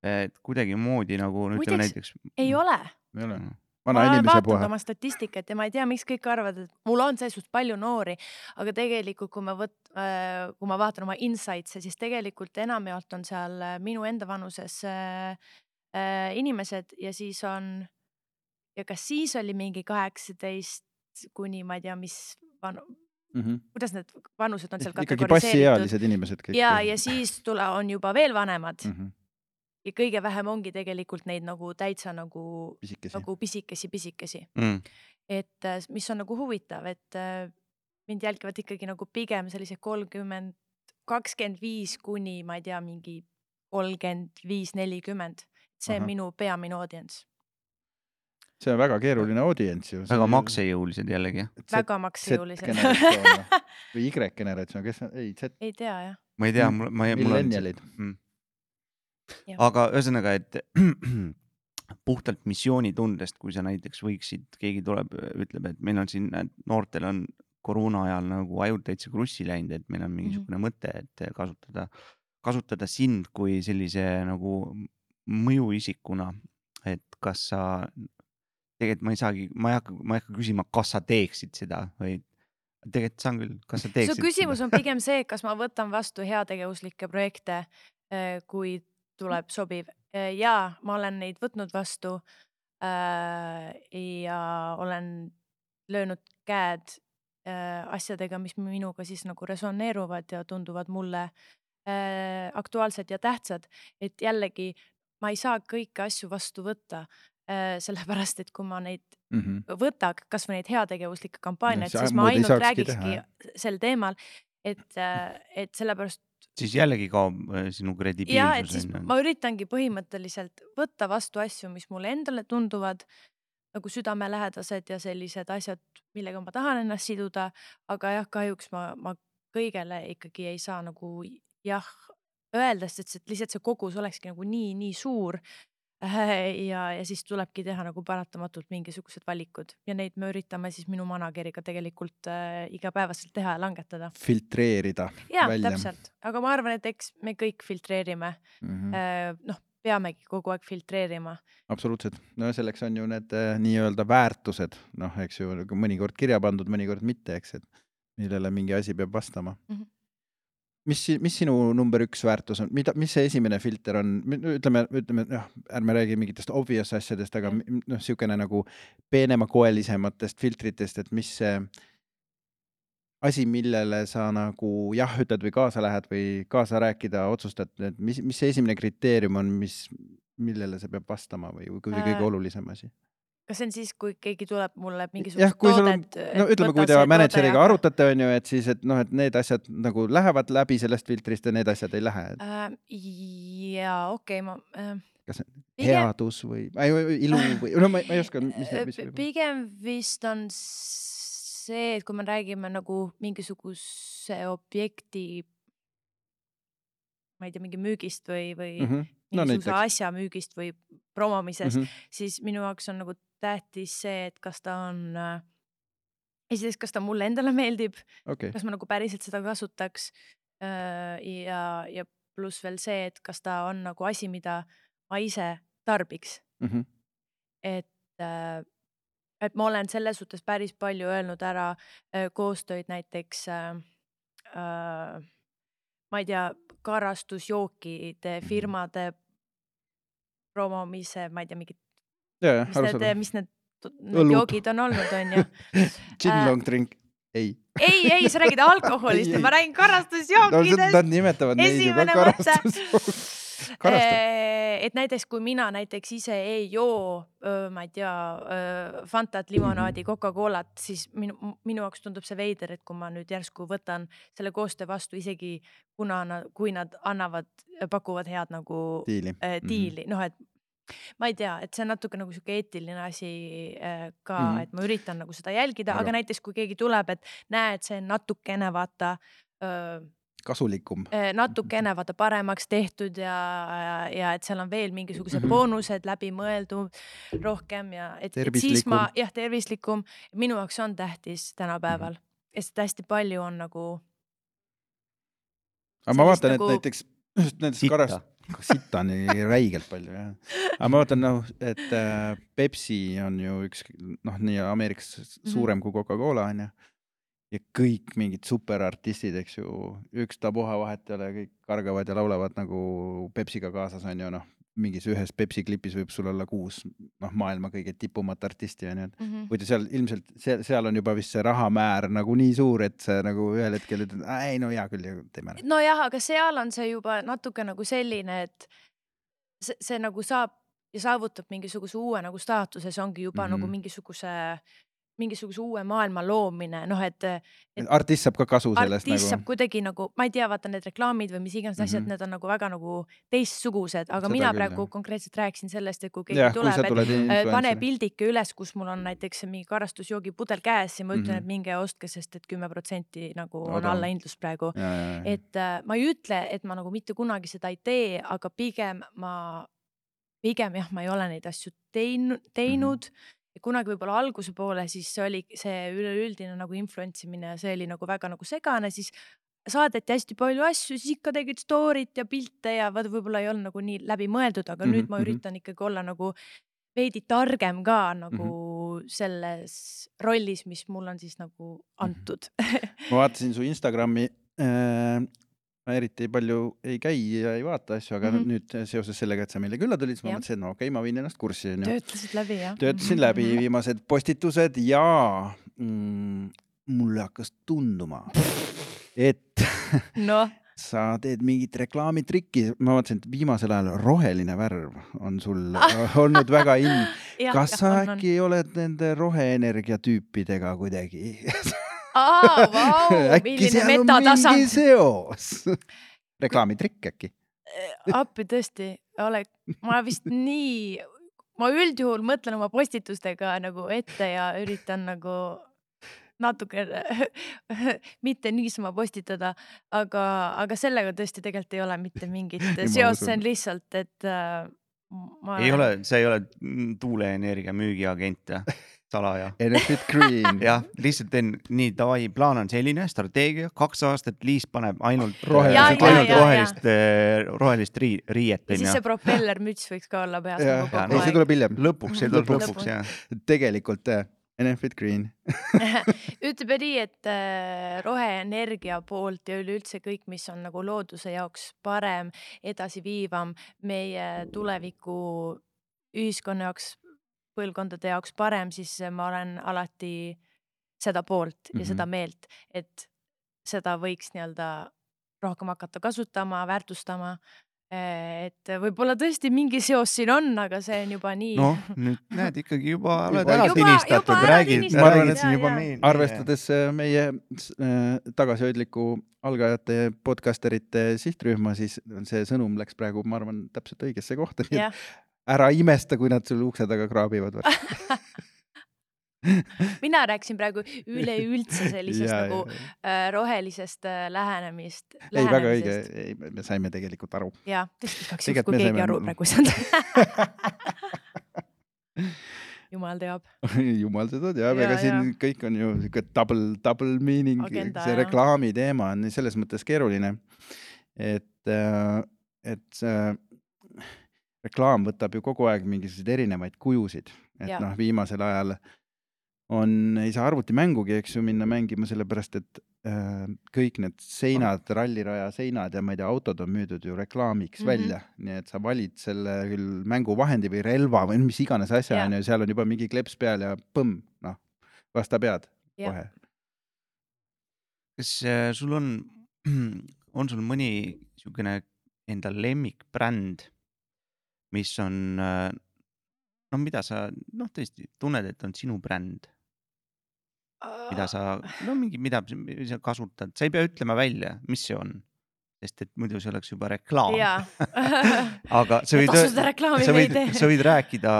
Speaker 3: et kuidagimoodi nagu no ütleme
Speaker 2: Muideks,
Speaker 3: näiteks.
Speaker 2: ei ole.
Speaker 1: ei ole.
Speaker 3: Mm.
Speaker 1: vana
Speaker 2: ma olen
Speaker 1: inimese
Speaker 2: vaadanud
Speaker 1: puhul.
Speaker 2: oma statistikat ja ma ei tea, miks kõik arvavad, et mul on selles suhtes palju noori, aga tegelikult, kui ma võt-, kui ma vaatan oma insights'e, siis tegelikult enamjaolt on seal äh, minu enda vanuses äh, äh, inimesed ja siis on ja kas siis oli mingi kaheksateist kuni ma ei tea, mis vanu-, kuidas need vanused on seal
Speaker 1: ikkagi passiealised inimesed kõik.
Speaker 2: ja, ja siis tule, on juba veel vanemad mm.
Speaker 1: -hmm.
Speaker 2: ja kõige vähem ongi tegelikult neid nagu täitsa nagu,
Speaker 1: pisikesi.
Speaker 2: nagu pisikesi, pisikesi
Speaker 3: Mm.
Speaker 2: et äh, mis on nagu huvitav, et äh, mind jälgivad ikkagi nagu pigem sellised kolmkümmend, kakskümmend viis kuni ma ei tea, mingi kolmkümmend viis, nelikümmend. See on
Speaker 1: Ahah.
Speaker 2: minu peamine audients,
Speaker 1: see on väga keeruline audients ju.
Speaker 3: väga. maksejõulised jällegi jah,
Speaker 2: väga maksejõulised.
Speaker 1: Või Y-generatsioon, kes on, ei Z,
Speaker 2: ei tea jah,
Speaker 3: ma ei tea,
Speaker 1: Mm.
Speaker 3: mul, ma ei, mul on.
Speaker 1: millenialid.
Speaker 2: Jah.
Speaker 3: aga ühesõnaga, et puhtalt missioonitundest, kui sa näiteks võiksid, keegi tuleb, ütleb, et meil on siin, noortel on koroona ajal nagu ajud täitsa krussi läinud, et meil on mingisugune mm -hmm. mõte, et kasutada, kasutada sind kui sellise nagu mõjuisikuna, et kas sa, tegelikult ma ei saagi, ma ei hakka, ma ei hakka küsima, kas sa teeksid seda, vaid tegelikult saan küll, kas sa
Speaker 2: su
Speaker 3: teeksid
Speaker 2: küsimus on pigem see, kas ma võtan vastu heategevuslikke projekte, kui tuleb sobiv. ja ma olen neid võtnud vastu äh, ja olen löönud käed asjadega, mis minuga siis nagu resoneeruvad ja tunduvad mulle aktuaalsed ja tähtsad, et jällegi ma ei saa kõiki asju vastu võtta äh, sellepärast et kui ma neid
Speaker 1: Mhm.
Speaker 2: võtaks kasvõi neid heategevuslikke kampaaniaid,
Speaker 1: sa
Speaker 2: siis ma ainult räägikski
Speaker 1: teha,
Speaker 2: sel teemal, et, et sellepärast
Speaker 3: siis jällegi kaob äh, sinu
Speaker 2: ja et
Speaker 3: kredibiilsus
Speaker 2: siis ma üritangi põhimõtteliselt võtta vastu asju, mis mulle endale tunduvad nagu südamelähedased ja sellised asjad, millega ma tahan ennast siduda, aga jah, kahjuks ma, ma kõigele ikkagi ei saa nagu jah öelda, sest see lihtsalt see kogus olekski nagu nii, nii suur. ja, ja siis tulebki teha nagu paratamatult mingisugused valikud ja neid me üritame siis minu manager'iga tegelikult äh, igapäevaselt teha ja langetada.
Speaker 1: filtreerida
Speaker 2: ja täpselt, aga ma arvan, et eks me kõik filtreerime
Speaker 1: Mm -hmm.
Speaker 2: Äh, noh, peamegi kogu aeg filtreerima.
Speaker 1: absoluutselt, no selleks on ju need äh, nii-öelda väärtused, noh, eks ju, mõnikord kirja pandud, mõnikord mitte, eks, et millele mingi asi peab vastama mm. -hmm. mis, mis sinu number üks väärtus on, mida, mis see esimene filter on, ütleme, ütleme jah, ärme räägi mingitest obvious asjadest, aga mi- noh, niisugune nagu peenemakoelisematest filtritest, et mis see asi, millele sa nagu jah ütled või kaasa lähed või kaasa rääkida otsustad, et mis, mis see esimene kriteerium on, mis, millele see peab vastama või, või kõige, kõige
Speaker 2: Äh,
Speaker 1: olulisem asi?
Speaker 2: Kas see on siis, kui keegi tuleb mulle
Speaker 1: jah,
Speaker 2: mingisugust
Speaker 1: on
Speaker 2: toodet,,
Speaker 1: no ütleme, kui te mänedžeriga. arutate, on ju, et siis, et noh, et need asjad nagu lähevad läbi sellest filtrist ja need asjad ei lähe, et
Speaker 2: äh,. ja okei okay,, ma äh,
Speaker 1: kas
Speaker 2: pigem-
Speaker 1: headus või, ilu või, no ma ma ei oska, mis,
Speaker 2: Äh,
Speaker 1: mis
Speaker 2: p- pigem vist on see, et kui me räägime nagu mingisuguse objekti, ma ei tea, mingi müügist või, või mm. -hmm.
Speaker 1: no
Speaker 2: mingisuguse
Speaker 1: näiteks.
Speaker 2: asja müügist või promomisest mm. -hmm. siis minu jaoks on nagu tähtis see, et kas ta on äh, esiteks, kas ta mulle endale meeldib,
Speaker 1: okei,
Speaker 2: kas ma nagu päriselt seda kasutaks äh, ja, ja pluss veel see, et kas ta on nagu asi, mida ma ise tarbiks,
Speaker 1: Mhm.
Speaker 2: et äh, et ma olen selles suhtes päris palju öelnud ära äh, koostöid näiteks äh, äh, ma ei tea, karastusjookide firmade promomise, ma ei tea, mingid,
Speaker 1: ja, ja
Speaker 2: mis need,
Speaker 1: arusaadav.
Speaker 2: mis need, need joogid on olnud, onju.
Speaker 1: Gin
Speaker 2: äh,
Speaker 1: long drink, ei.
Speaker 2: ei, ei, sa räägid alkoholist
Speaker 1: ei.
Speaker 2: ma räägin
Speaker 1: no
Speaker 2: karastusjookidest.
Speaker 1: nad nimetavad neid ju ka
Speaker 2: Esimene mõte.
Speaker 1: karastus. karastab.
Speaker 2: Eh, et näiteks kui mina näiteks ise ei joo, ma ei tea, Fantat, limonaadi, Coca-Colat, siis minu, minu jaoks tundub see veider, et kui ma nüüd järsku võtan selle koostöö vastu, isegi kuna kui nad annavad, pakuvad head nagu
Speaker 1: diili.
Speaker 2: äh, diili, noh et ma ei tea, et see on natuke nagu sihuke eetiline asi äh, ka mm,
Speaker 1: Mhm.
Speaker 2: -hmm. et ma üritan nagu seda jälgida,
Speaker 1: Aga-
Speaker 2: näiteks kui keegi tuleb, et näed, see on natukene vaata öö,
Speaker 1: kasulikum.
Speaker 2: eh, natukene vaata paremaks tehtud ja, ja, ja et seal on veel mingisugused
Speaker 1: Mhm.
Speaker 2: boonused läbi mõeldud rohkem ja et, et siis ma jah, tervislikum, minu jaoks on tähtis tänapäeval, sest hästi palju on nagu
Speaker 1: aga ma vaatan, et
Speaker 2: nagu-
Speaker 1: näiteks just nendest
Speaker 3: Sitta.
Speaker 1: karast, sitta on räigelt palju jah. aga ma vaatan noh, et äh, Pepsi on ju üks noh, nii Ameerikas suurem kui Coca-Cola onju. Ja kõik mingid superartistid, eks ju, ükstapuha vahet ei ole, kõik kargavad ja laulavad nagu Pepsiga kaasas onju, noh mingis ühes Pepsi klipis võib sul olla kuus noh, maailma kõige tipumat artisti onju, et
Speaker 2: mm. -hmm.
Speaker 1: muidu seal ilmselt seal, seal on juba vist see rahamäär nagu nii suur, et sa nagu ühel hetkel ütled, ei no hea küll, teeme ära.
Speaker 2: nojah, aga seal on see juba natuke nagu selline, et see, see nagu saab ja saavutab mingisuguse uue nagu staatuse, see ongi juba mm -hmm. nagu
Speaker 1: Mhm.
Speaker 2: mingisuguse, mingisuguse uue maailma loomine, noh, et
Speaker 1: artist saab ka kasu sellest
Speaker 2: artist saab
Speaker 1: nagu.
Speaker 2: kuidagi nagu, ma ei tea, vaata need reklaamid või mis iganes mm -hmm. asjad,
Speaker 1: Mhm.
Speaker 2: need on nagu väga nagu teistsugused, aga
Speaker 1: Seda
Speaker 2: mina
Speaker 1: küll,
Speaker 2: praegu
Speaker 1: jah.
Speaker 2: konkreetselt rääkisin sellest, et kui keegi
Speaker 1: kui
Speaker 2: tuleb, et äh, pane pildike üles, kus mul on näiteks mingi karastusjoogipudel käes ja ma ütlen mm,
Speaker 1: Mhm.
Speaker 2: -hmm. et minge ostke, sest et kümme protsenti nagu on
Speaker 1: Odavam.
Speaker 2: allahindlus praegu.
Speaker 1: et
Speaker 2: et äh, ma ei ütle, et ma nagu mitte kunagi seda ei tee, aga pigem ma, pigem jah, ma ei ole neid asju teinud, teinud mm. -hmm ja kunagi võib-olla alguse poole, siis oli see üleüldine nagu influence imine, see oli nagu väga nagu segane, siis saadeti hästi palju asju, siis ikka tegid story't ja pilte ja vaata, võib-olla ei olnud nagu nii läbimõeldud, aga mm -hmm, nüüd
Speaker 1: Mhm,
Speaker 2: ma
Speaker 1: mhm.
Speaker 2: üritan ikkagi olla nagu veidi targem ka nagu mm -hmm. selles rollis, mis mulle on siis nagu antud mm. -hmm.
Speaker 1: ma vaatasin su Instagrami äh,. Ma eriti palju ei käi ja ei vaata asju, aga mm
Speaker 2: Mhm.
Speaker 1: -hmm. nüüd seoses sellega, et sa meile külla tulid, siis ma
Speaker 2: Jah.
Speaker 1: mõtlesin, et no okei okay,, ma viin ennast kurssi onju.
Speaker 2: töötasid läbi jah?
Speaker 1: töötasin läbi viimased postitused ja mm, mulle hakkas tunduma, et
Speaker 2: noh,
Speaker 1: sa teed mingit reklaamitrikki, ma vaatasin, et viimasel ajal roheline värv on sul olnud väga in. kas sa äkki oled nende roheenergia tüüpidega kuidagi?
Speaker 2: aa, vau, milline
Speaker 1: on mingi
Speaker 2: metatasand.
Speaker 1: seos? reklaamitrikk äkki?
Speaker 2: appi tõesti, ole, ma vist nii, ma üldjuhul mõtlen oma postitustega nagu ette ja üritan nagu natuke mitte niisama postitada, aga, aga sellega tõesti tegelikult ei ole mitte mingit seost, see on lihtsalt, et äh, ma
Speaker 3: ei ole, sa ei ole tuuleenergia müügiagent jah, salaja.
Speaker 1: Enefit Green.
Speaker 3: jah, lihtsalt teen nii, davai, plaan on selline, strateegia, kaks aastat Liis paneb ainult
Speaker 1: Rohelise-
Speaker 2: Ja, ja,
Speaker 3: ainult
Speaker 2: ja,
Speaker 3: rohelist, rohelist rii-, riiet
Speaker 2: ja siis see. propellermüts võiks ka olla peas nagu,
Speaker 3: ja,
Speaker 2: kogu
Speaker 1: ei see
Speaker 2: aeg.
Speaker 1: tuleb hiljem.
Speaker 3: lõpuks, see tuleb
Speaker 2: Lõpuks.
Speaker 3: lõpuks jah.
Speaker 1: tegelikult Enefit Green.
Speaker 2: ütleme nii, et äh, roheenergia poolt ja üleüldse kõik, mis on nagu looduse jaoks parem, edasiviivam, meie tuleviku ühiskonna jaoks, põlvkondade jaoks parem, siis ma olen alati seda poolt ja mm -hmm. seda meelt, et seda võiks nii-öelda rohkem hakata kasutama, väärtustama. et võib-olla tõesti mingi seos siin on, aga see on juba nii
Speaker 3: noh, nüüd näed ikkagi juba oled
Speaker 1: Juba-
Speaker 3: ära
Speaker 2: Juba-
Speaker 3: tinistatud
Speaker 2: juba,
Speaker 3: räägid,
Speaker 1: Ma arvan,
Speaker 3: räägid
Speaker 1: et-
Speaker 3: siin juba
Speaker 2: jaa,
Speaker 3: meil.
Speaker 1: arvestades äh, meie äh, tagasihoidliku algajate podcasterite sihtrühma, siis see sõnum läks praegu, ma arvan, täpselt õigesse kohta, ära imesta, kui nad sul ukse taga kraabivad.
Speaker 2: mina rääkisin praegu üleüldse sellisest
Speaker 1: Ja,
Speaker 2: nagu
Speaker 1: ja,
Speaker 2: äh, rohelisest äh, lähenemist.
Speaker 1: ei, väga õige, me saime tegelikult aru.
Speaker 2: ja, tõesti igaks juhuks, kui keegi
Speaker 1: saime-
Speaker 2: aru praegu ei saanud. jumal teab.
Speaker 1: jumal seda teab,
Speaker 2: Ja,
Speaker 1: ega siin kõik on ju siuke double, double meaning, see reklaami teema on selles mõttes keeruline. et, et see reklaam võtab ju kogu aeg mingisuguseid erinevaid kujusid, et noh, viimasel ajal on, ei saa arvutimängugi, eks ju, minna mängima, sellepärast et äh, kõik need seinad, ralliraja seinad ja ma ei tea, autod on müüdud ju reklaamiks mm. -hmm. välja, nii et sa valid selle küll mänguvahendi või relva või mis iganes asja
Speaker 2: Jaa.
Speaker 1: on ju, seal on juba mingi kleps peal ja põmm, noh, vasta pead
Speaker 2: Jah.
Speaker 1: kohe.
Speaker 3: kas äh, sul on, on sul mõni niisugune enda lemmikbränd, mis on, no mida sa noh, tõesti tunned, et on sinu bränd, mida sa, no mingi, mida sa kasutad, sa ei pea ütlema välja, mis see on. sest et muidu see oleks juba reklaam. aga sa võid, sa võid, sa võid rääkida,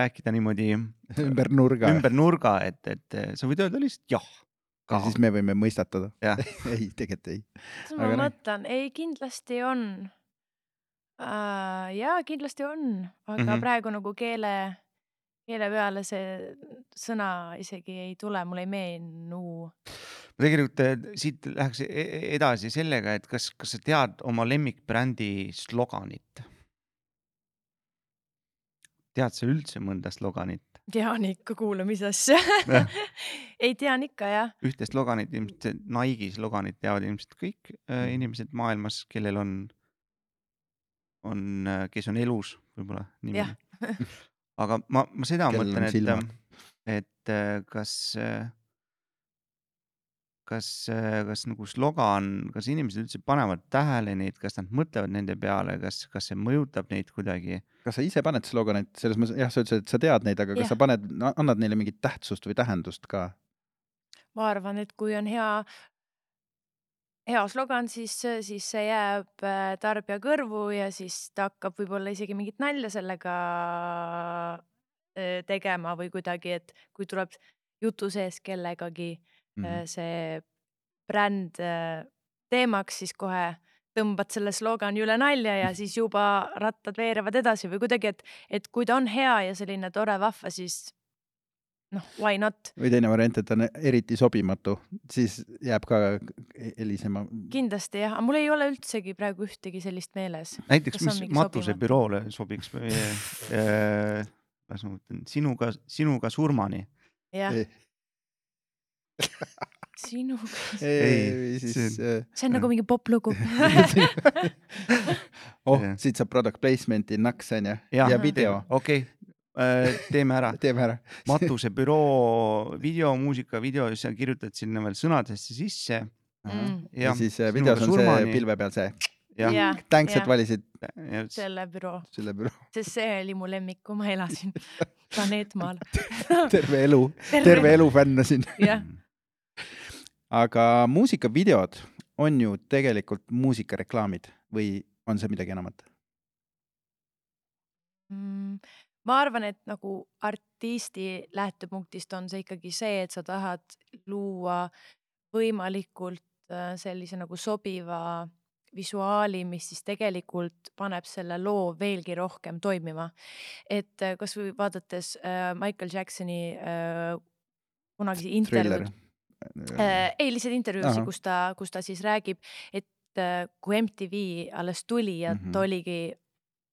Speaker 3: rääkida niimoodi
Speaker 1: ümber nurga.
Speaker 3: ümber nurga, et, et sa võid öelda lihtsalt jah
Speaker 1: ja siis me võime mõistatada. ei, tegelikult ei.
Speaker 2: ma
Speaker 1: aga noh.
Speaker 2: mõtlen, ei kindlasti on uh,. jaa, kindlasti on, aga mm. -hmm. praegu nagu keele, keele peale see sõna isegi ei tule, mul ei meenu.
Speaker 3: tegelikult eh, siit läheks e- e- edasi sellega, et kas, kas sa tead oma lemmikbrändi sloganit? tead sa üldse mõnda sloganit?
Speaker 2: tean ikka, kuule, mis asja
Speaker 3: Jah.
Speaker 2: ei tean ikka jah.
Speaker 3: ühte sloganit, ilmselt Nike'i sloganit teavad ilmselt kõik äh,
Speaker 1: Mhm.
Speaker 3: inimesed maailmas, kellel on, on, kes on elus võib-olla niimoodi. aga ma, ma seda
Speaker 1: Kellel on
Speaker 3: mõtlen, et, et äh, kas, kas, kas nagu slogan, kas inimesed üldse panevad tähele neid, kas nad mõtlevad nende peale, kas, kas see mõjutab neid kuidagi?
Speaker 1: kas sa ise paned sloganit selles mõttes, jah, sa ütlesid, et sa tead neid, aga kas
Speaker 2: Jah.
Speaker 1: sa paned, annad neile mingit tähtsust või tähendust ka?
Speaker 2: ma arvan, et kui on hea, hea slogan, siis, siis see jääb äh, tarbija kõrvu ja siis ta hakkab võib-olla isegi mingit nalja sellega äh, tegema või kuidagi, et kui tuleb jutu sees kellegagi mm. see bränd teemaks, siis kohe tõmbad selle slogani üle nalja ja siis juba rattad veerevad edasi või kuidagi, et, et kui ta on hea ja selline tore, vahva, siis noh, why not.
Speaker 1: või teine variant, et ta on eriti sobimatu, siis jääb ka helisema.
Speaker 2: kindlasti jah, aga mul ei ole üldsegi praegu ühtegi sellist meeles.
Speaker 3: näiteks, mis
Speaker 2: mingi
Speaker 3: matuse
Speaker 2: sobimatu?
Speaker 3: büroole sobiks või äh, las ma mõtlen, sinuga, sinuga surmani.
Speaker 2: jah, sinuga,
Speaker 1: ei,
Speaker 3: see
Speaker 1: siis
Speaker 2: see on nagu mingi poplugu.
Speaker 1: oh siit saab product placement'i naks onju
Speaker 3: Jah.
Speaker 1: ja video,
Speaker 3: okei okay., teeme ära.
Speaker 1: teeme ära.
Speaker 3: matuse büroo videomuusika video, sa kirjutad sinna veel sõnadesse sisse.
Speaker 2: Mm.
Speaker 1: ja
Speaker 3: jah,
Speaker 1: siis äh, videos on
Speaker 3: surmani.
Speaker 1: see pilve peal see,
Speaker 3: jah,
Speaker 2: jah,
Speaker 1: thanks, et
Speaker 2: jah.
Speaker 1: valisid
Speaker 2: selle büroo,
Speaker 1: selle büroo.
Speaker 2: sest see oli mu lemmik, kui ma elasin planeetmaal.
Speaker 1: terve elu, terve elu fännasin.
Speaker 2: jah,
Speaker 1: aga muusikavideod on ju tegelikult muusikareklaamid või on see midagi enamat?
Speaker 2: Mm, ma arvan, et nagu artisti lähtepunktist on see ikkagi see, et sa tahad luua võimalikult äh, sellise nagu sobiva visuaali, mis siis tegelikult paneb selle loo veelgi rohkem toimima. et äh, kasvõi vaadates äh, Michael Jacksoni äh, kunagisi intervjuud
Speaker 1: Thriller.
Speaker 2: äh,, ei lihtsalt intervjuusid kus ta, kus ta siis räägib, et äh, kui MTV alles tuli ja mm. -hmm. ta oligi,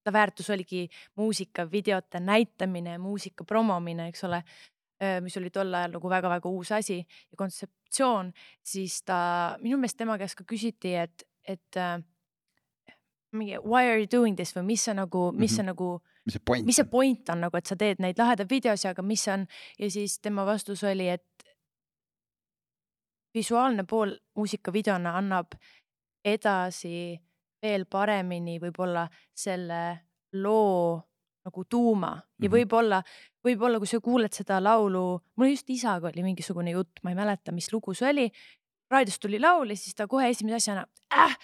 Speaker 2: ta väärtus oligi muusikavideote näitamine, muusika promomine, eks ole, mis oli tol ajal nagu väga-väga uus asi ja kontseptsioon, siis ta, minu meelest tema käest ka küsiti, et, et äh, mingi why are you doing this? või mis see nagu, mis see
Speaker 1: Mhm.
Speaker 2: nagu
Speaker 1: mis see point
Speaker 2: mis see point on nagu, et sa teed neid lahedaid videosi, aga mis on? Ja siis tema vastus oli, et visuaalne pool muusikavideona annab edasi veel paremini võib-olla selle loo nagu tuuma. Ja
Speaker 1: Mhm.
Speaker 2: võib-olla, võib-olla kui sa kuuled seda laulu, mul just isaga oli mingisugune jutt, ma ei mäleta, mis lugu see oli. Raadiost tuli laul ja siis ta kohe esimese asjana äh,,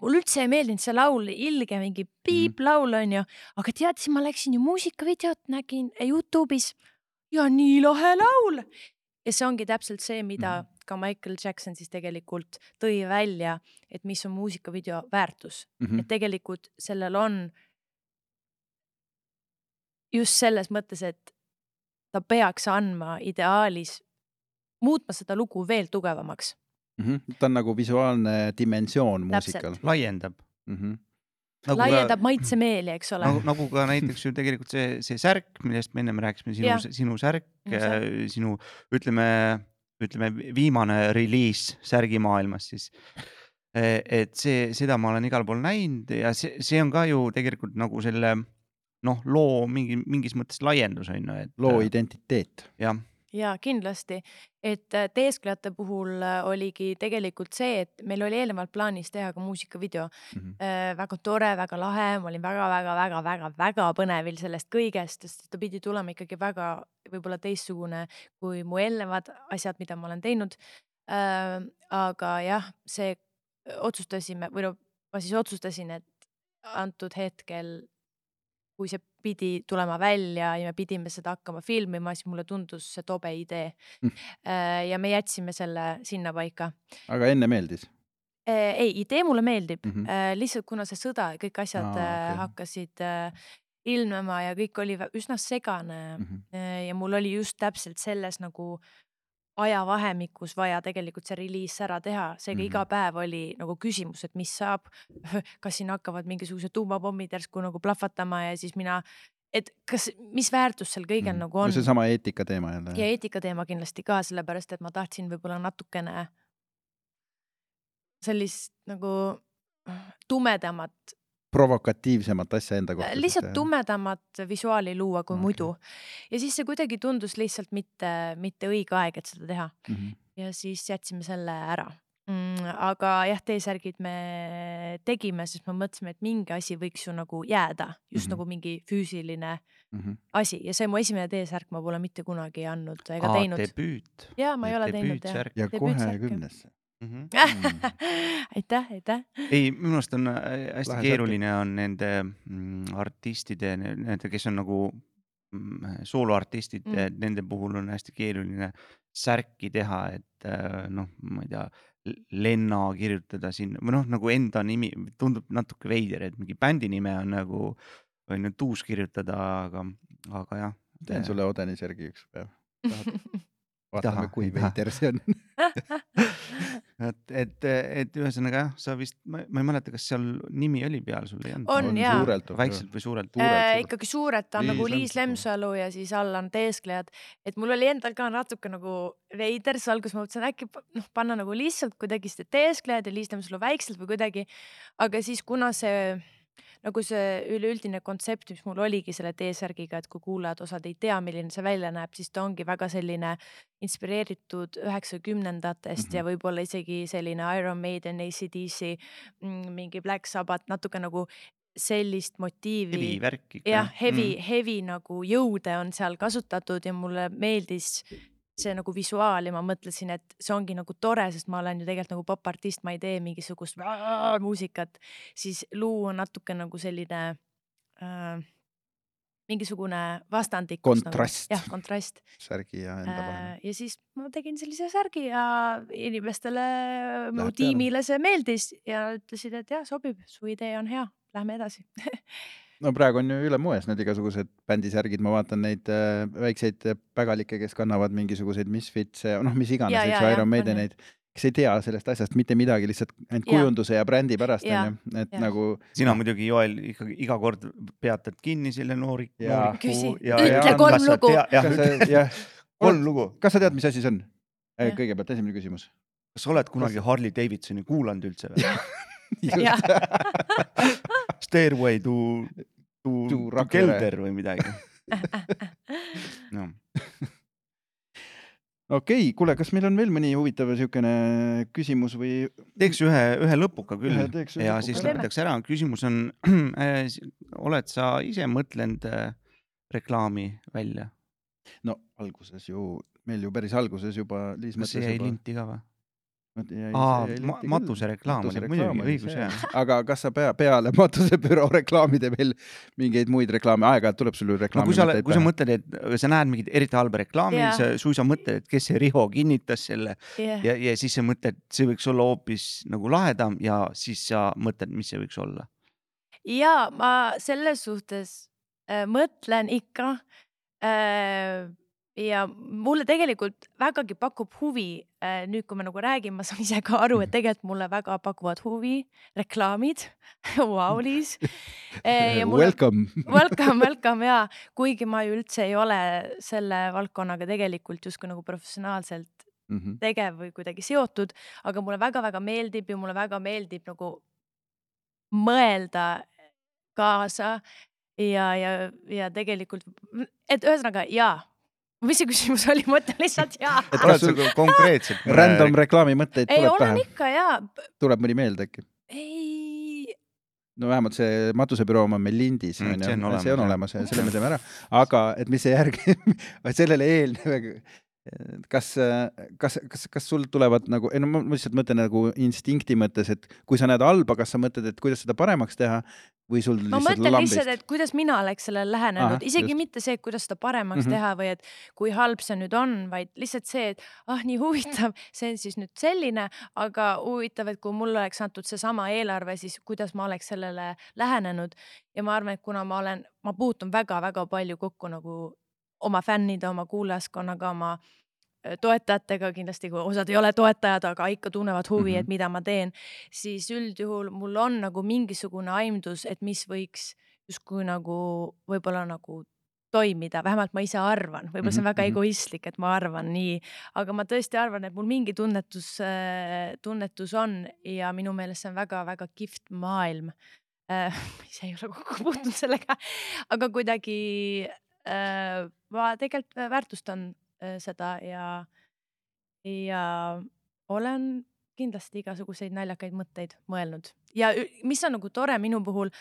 Speaker 2: mulle üldse ei meeldinud see laul, ilge mingi piiplaul onju, aga tead, siis ma läksin ju muusikavideot nägin Youtube'is. Ja nii lahe laul. ja see ongi täpselt see, mida
Speaker 1: Mhm.
Speaker 2: ka Michael Jackson siis tegelikult tõi välja, et mis on muusikavideo väärtus,
Speaker 1: Mhm.
Speaker 2: et tegelikult sellel on just selles mõttes, et ta peaks andma ideaalis, muutma seda lugu veel tugevamaks.
Speaker 1: Mhm. ta on nagu visuaalne dimensioon muusikal
Speaker 3: laiendab.
Speaker 1: mm. -hmm.
Speaker 3: nagu
Speaker 2: laiendab maitsemeeli, eks ole
Speaker 3: nagu, nagu ka näiteks ju tegelikult see, see särk, millest me ennem rääkisime, sinu sinu särk sinu ütleme, ütleme viimane reliis särgimaailmas siis. et see, seda ma olen igal pool näinud ja see, see on ka ju tegelikult nagu selle noh, loo mingi, mingis mõttes laiendus on ju, et.
Speaker 1: loo identiteet.
Speaker 3: jah,
Speaker 2: ja kindlasti, et äh, teesklejate puhul äh, oligi tegelikult see, et meil oli eelnevalt plaanis teha ka muusikavideo
Speaker 1: Mhm.
Speaker 2: äh,. väga tore, väga lahe, ma olin väga-väga-väga-väga-väga põnevil sellest kõigest, sest ta pidi tulema ikkagi väga võib-olla teistsugune kui mu eelnevad asjad, mida ma olen teinud aga jah, see otsustasime või no ma siis otsustasin, et antud hetkel, kui see pidi tulema välja ja me pidime seda hakkama filmima, siis mulle tundus see tobe idee
Speaker 1: Mm..
Speaker 2: ja me jätsime selle sinnapaika.
Speaker 1: aga enne meeldis
Speaker 2: ei, idee mulle meeldib
Speaker 1: mm.
Speaker 2: mm,
Speaker 1: -hmm.
Speaker 2: lihtsalt kuna see sõda ja kõik asjad
Speaker 1: okei.
Speaker 2: okay. hakkasid äh, ilmnema ja kõik oli üsna segane
Speaker 1: Mm -hmm.
Speaker 2: Äh, ja mul oli just täpselt selles nagu ajavahemikus vaja tegelikult see reliis ära teha, seega mm
Speaker 1: Mhm.
Speaker 2: -hmm. iga päev oli nagu küsimus, et mis saab, kas siin hakkavad mingisugused tuumapommid järsku nagu plahvatama ja siis mina, et kas, mis väärtus seal kõigel mm -hmm. nagu on.
Speaker 1: seesama eetika teema jälle
Speaker 2: ja. eetika teema kindlasti ka, sellepärast et ma tahtsin võib-olla natukene sellist nagu tumedamat
Speaker 1: provokatiivsemat asja enda kohta.
Speaker 2: lihtsalt. tumedamat visuaali luua kui okay. muidu ja siis see kuidagi tundus lihtsalt mitte, mitte õige aeg, et seda teha
Speaker 1: Mm -hmm.
Speaker 2: ja siis jätsime selle ära mm,. aga jah, T-särgid me tegime, sest me mõtlesime, et mingi asi võiks ju nagu jääda, just mm -hmm. nagu mingi füüsiline
Speaker 1: Mm -hmm.
Speaker 2: asi ja see mu esimene T-särk ma pole mitte kunagi andnud ega teinud.
Speaker 3: debüüt.
Speaker 2: ja ma ei ole teinud jah.
Speaker 1: ja kohe
Speaker 2: jah.
Speaker 1: kümnesse.
Speaker 3: Mhm.
Speaker 2: aitäh, aitäh.
Speaker 3: ei, minu meelest on äh, hästi
Speaker 1: Lahe
Speaker 3: keeruline on nende mm, artistide, nende, kes on nagu mm, sooloartistid
Speaker 2: Mm.
Speaker 3: mm., nende puhul on hästi keeruline särki teha, et äh, noh, ma ei tea, Lenna kirjutada sinna või noh, nagu enda nimi tundub natuke veider, et mingi bändi nime on nagu võin nüüd uus kirjutada, aga, aga jah.
Speaker 1: teen sulle Odeni särgi üks päev. vaatame kui veider see on.
Speaker 3: et, et, et ühesõnaga jah, sa vist, ma ei mäleta, kas seal nimi oli peal sul ei olnud?
Speaker 2: On, jaa.
Speaker 1: suurelt.
Speaker 3: väikselt või suurelt?
Speaker 2: äh, ikkagi suured, ta on
Speaker 1: Liis
Speaker 2: nagu Liis
Speaker 1: Lemsalu.
Speaker 2: Ja siis all on teesklejad, et mul oli endal ka natuke nagu veider, siis alguses ma mõtlesin äkki noh, panna nagu lihtsalt kuidagi seda teesklejad ja Liis Lemsalu väikselt või kuidagi, aga siis kuna see nagu see üleüldine kontsept, mis mul oligi selle T-särgiga, et kui kuulajad osad ei tea, milline see välja näeb, siis ta ongi väga selline inspireeritud üheksakümnendatest mm -hmm. ja võib-olla isegi selline Iron Maiden, ACDC, mingi Black Sabbath, natuke nagu sellist motiivi
Speaker 3: hevi värk ikka.
Speaker 2: jah, heavy mm., heavy nagu jõude on seal kasutatud ja mulle meeldis see nagu visuaal ja ma mõtlesin, et see ongi nagu tore, sest ma olen ju tegelikult nagu popartist, ma ei tee mingisugust muusikat, siis luua natuke nagu selline äh, mingisugune vastandikkus.
Speaker 1: Kontrast.
Speaker 2: jah, kontrast
Speaker 1: särgi ja enda vahel.
Speaker 2: äh,. ja siis ma tegin sellise särgi ja inimestele, mu tiimile see meeldis ja ütlesid, et jah, sobib, su idee on hea, lähme edasi
Speaker 1: no praegu on ju üle moes need igasugused bändisärgid, ma vaatan neid äh, väikseid pägalikke, kes kannavad mingisuguseid Misfitse, noh, mis iganes, eks ju, Iron
Speaker 2: on
Speaker 1: Maideneid, kes ei tea sellest asjast mitte midagi, lihtsalt ainult
Speaker 2: Ja.
Speaker 1: kujunduse ja brändi pärast onju, et
Speaker 2: ja.
Speaker 1: nagu
Speaker 3: sina muidugi, Joel, ikkagi iga kord peatad kinni selle ja,
Speaker 1: ütle
Speaker 3: ja
Speaker 2: kolm
Speaker 3: kas sa
Speaker 2: lugu.
Speaker 3: kolm lugu.
Speaker 1: kas sa tead, mis asi see on?
Speaker 2: Jah.
Speaker 1: kõigepealt esimene küsimus.
Speaker 3: kas sa oled kunagi Harley Davidsoni kuulanud üldse või? Stairway to, to,
Speaker 1: To
Speaker 3: to. Kelder või midagi. noh,
Speaker 1: okei, kuule, kas meil on veel mõni huvitav siukene küsimus või?
Speaker 3: teeks ühe, ühe lõpuka küll
Speaker 1: Ühe ühe
Speaker 3: ja
Speaker 1: lõpuka.
Speaker 3: siis lõpetaks ära. küsimus on, oled sa ise mõtlenud äh, reklaami välja?
Speaker 1: no alguses ju, meil ju päris alguses juba Liis
Speaker 3: kas see jäi linti ka või? Aa matusereklaam oli muidugi, õigus jah.
Speaker 1: aga kas sa pea, peale matusebüroo reklaamide veel mingeid muid reklaame, aeg-ajalt tuleb sul ju
Speaker 3: no
Speaker 1: reklaami
Speaker 3: kui sa, kui sa mõtled, et sa näed mingit eriti halba reklaami
Speaker 2: Jaa.,
Speaker 3: sa suisa mõtled, et kes see Riho kinnitas selle
Speaker 2: jah,
Speaker 3: ja, ja siis sa mõtled, see võiks olla hoopis nagu lahedam ja siis sa mõtled, mis see võiks olla.
Speaker 2: ja ma selles suhtes äh, mõtlen ikka äh,. Ja mulle tegelikult vägagi pakub huvi äh,, nüüd kui me nagu räägime, ma saan ise ka aru, et tegelikult mulle väga pakuvad huvi reklaamid. Liis. ja mulle
Speaker 1: Welcome.
Speaker 2: Welcome, welcome ja kuigi ma ju üldse ei ole selle valdkonnaga tegelikult justkui nagu professionaalselt
Speaker 1: Mhm.
Speaker 2: tegev või kuidagi seotud, aga mulle väga-väga meeldib ja mulle väga meeldib nagu mõelda kaasa ja, ja, ja tegelikult, et ühesõnaga jaa. Mis see küsimus oli, ma ütlen lihtsalt jaa.
Speaker 1: Et kas
Speaker 3: oled
Speaker 1: sul
Speaker 3: sa konkreetselt?
Speaker 1: Random reklaamimõtteid
Speaker 2: ei,
Speaker 1: tuleb
Speaker 2: olen
Speaker 1: pähe,
Speaker 2: ikka jaa.
Speaker 1: tuleb mõni meelde äkki?
Speaker 2: ei,
Speaker 1: no vähemalt see matusebüroo oma on meil lindis
Speaker 3: Mm, on olemas,
Speaker 1: see on olemas ja selle me teeme ära, aga et mis see järgi, sellele eelnev, kas, kas, kas, kas sul tulevad nagu, ei no ma lihtsalt mõtlen nagu instinkti mõttes, et kui sa näed halba, kas sa mõtled, et kuidas seda paremaks teha või sul
Speaker 2: ma
Speaker 1: lihtsalt
Speaker 2: mõtlen
Speaker 1: lambist
Speaker 2: lihtsalt, et kuidas mina oleks sellele lähenenud, isegi
Speaker 1: just.
Speaker 2: mitte see, kuidas seda paremaks mm -hmm. teha või et kui halb see nüüd on, vaid lihtsalt see, et ah nii huvitav, see on siis nüüd selline, aga huvitav, et kui mulle oleks antud seesama eelarve, siis kuidas ma oleks sellele lähenenud ja ma arvan, et kuna ma olen, ma puutun väga-väga palju kokku nagu oma fännide, oma kuulajaskonnaga, oma äh, toetajatega kindlasti, kui osad ei ole toetajad, aga ikka tunnevad huvi mm,
Speaker 1: Mhm.
Speaker 2: -hmm. et mida ma teen, siis üldjuhul mul on nagu mingisugune aimdus, et mis võiks justkui nagu võib-olla nagu toimida, vähemalt ma ise arvan, võib-olla see on
Speaker 1: Mhm,
Speaker 2: väga
Speaker 1: mhm.
Speaker 2: egoistlik, et ma arvan nii, aga ma tõesti arvan, et mul mingi tunnetus, tunnetus on ja minu meelest see on väga-väga kihvt maailm. ise ei ole kokku puutunud sellega, aga kuidagi äh, ma tegelikult väärtustan äh, seda ja, ja olen kindlasti igasuguseid naljakaid mõtteid mõelnud. Ja mis on nagu tore minu puhul,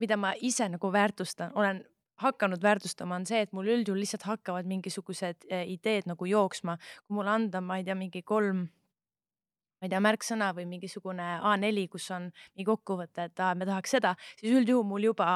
Speaker 2: mida ma ise nagu väärtustan, olen hakanud väärtustama, on see, et mul üldjuhul lihtsalt hakkavad mingisugused ideed nagu jooksma, kui mulle anda, ma ei tea, mingi kolm ma ei tea, märksõna või mingisugune A4, kus on mingi kokkuvõte, et aa, me tahaks seda, siis üldjuhul mul juba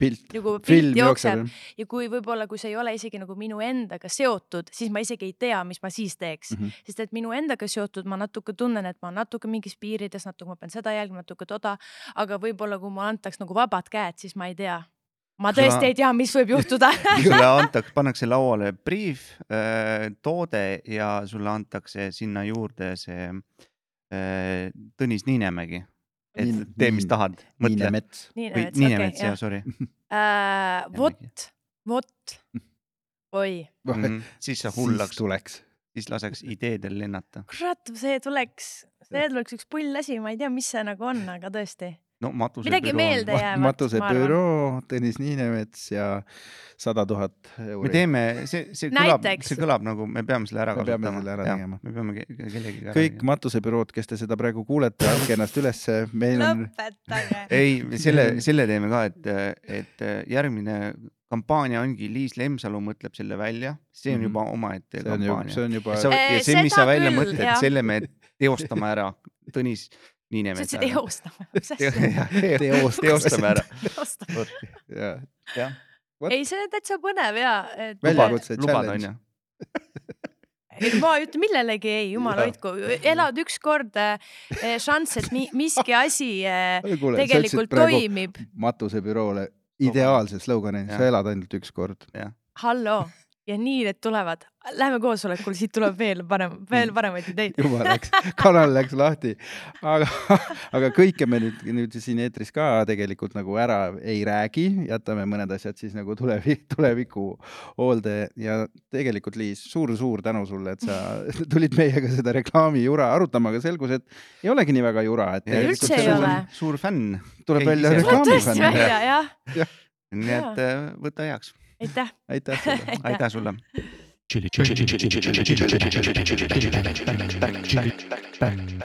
Speaker 1: pilt,
Speaker 2: nagu
Speaker 1: film
Speaker 2: jookseb ja kui võib-olla, kui see ei ole isegi nagu minu endaga seotud, siis ma isegi ei tea, mis ma siis teeks mm. -hmm. sest et minu endaga seotud ma natuke tunnen, et ma natuke mingis piirides, natuke ma pean seda jälgima, natuke toda, aga võib-olla kui mulle antaks nagu vabad käed, siis ma ei tea. ma tõesti ei tea, mis võib juhtuda
Speaker 3: sulle antakse, pannakse lauale briif, toode ja sulle antakse sinna juurde see äh, Tõnis Niinemägi. Et tee, mis tahad, mõtle.
Speaker 1: Mets.
Speaker 2: nii
Speaker 3: või Niinemets, jah, sorry.
Speaker 2: Äh, vot, vot, oi,
Speaker 3: Mhm. siis sa hullaks,
Speaker 1: tuleks.
Speaker 3: siis laseks ideedel lennata.
Speaker 2: kurat, see tuleks, see tuleks üks pull asi, ma ei tea, mis see nagu on, aga tõesti.
Speaker 3: No matuse.
Speaker 2: midagi meelde jäävat,
Speaker 1: Matuse
Speaker 2: ma arvan.
Speaker 1: büroo, Tõnis Niinemets ja sada tuhat
Speaker 3: me
Speaker 1: euri.
Speaker 3: teeme, see, see kõlab, see kõlab nagu me peame selle ära
Speaker 1: Me peame
Speaker 3: kasutama.
Speaker 1: selle ära tegema.
Speaker 3: me peame ke- kellegagi ära
Speaker 1: kõik matusebürood, kes te seda praegu kuulete, andke ennast ülesse, meil on,
Speaker 2: lõpetage.
Speaker 3: ei, selle, selle teeme ka, et, et järgmine kampaania ongi Liis Lemsalu mõtleb selle välja, see on
Speaker 1: Mhm.
Speaker 3: juba omaette
Speaker 1: see on ju,
Speaker 3: kampaania
Speaker 1: see. on juba
Speaker 3: ja see, mis sa välja
Speaker 2: küll,
Speaker 3: mõtled selle me teostame ära Tõnis
Speaker 2: sa
Speaker 3: Niinemets.
Speaker 2: ütlesid eostama, mis asja?
Speaker 1: teost-
Speaker 3: teostame ära.
Speaker 1: jah,
Speaker 3: jah,
Speaker 2: ei, see on täitsa põnev ja, et
Speaker 1: Väljakutse
Speaker 3: lubad
Speaker 1: challenge.
Speaker 3: onju.
Speaker 2: ei, ma ei ütle millelegi ei, jumal hoidku, elad ükskord äh, šanss, et mi, miski asi äh,
Speaker 1: kuule, sa
Speaker 2: tegelikult toimib.
Speaker 1: matusebüroole ideaalse slogani, sa elad ainult üks kord.
Speaker 2: hallo ja nii need tulevad. Lähme koosolekule, siit tuleb veel parem, veel paremaid ideid.
Speaker 1: juba läks, kanal läks lahti. aga, aga kõike me nüüd, nüüd siin eetris ka tegelikult nagu ära ei räägi, jätame mõned asjad siis nagu tulevik, tuleviku hoolde ja tegelikult Liis suur,, suur-suur tänu sulle, et sa tulid meiega seda reklaamijura arutama, aga selgus, et ei olegi nii väga jura, et
Speaker 2: Ja
Speaker 1: tegelikult
Speaker 2: üldse ei
Speaker 1: see
Speaker 2: ole.
Speaker 3: suur fänn,
Speaker 1: tuleb
Speaker 3: Ei,
Speaker 1: välja
Speaker 3: ise-
Speaker 2: tuleb tõesti
Speaker 1: reklaamifänn.
Speaker 2: välja, jah.
Speaker 3: nii et äh, võta heaks.
Speaker 2: aitäh.
Speaker 1: aitäh sulle.
Speaker 3: aitäh sulle.
Speaker 4: chili chili chili chili chili chili chili chili chili chili chili chili chili chili chili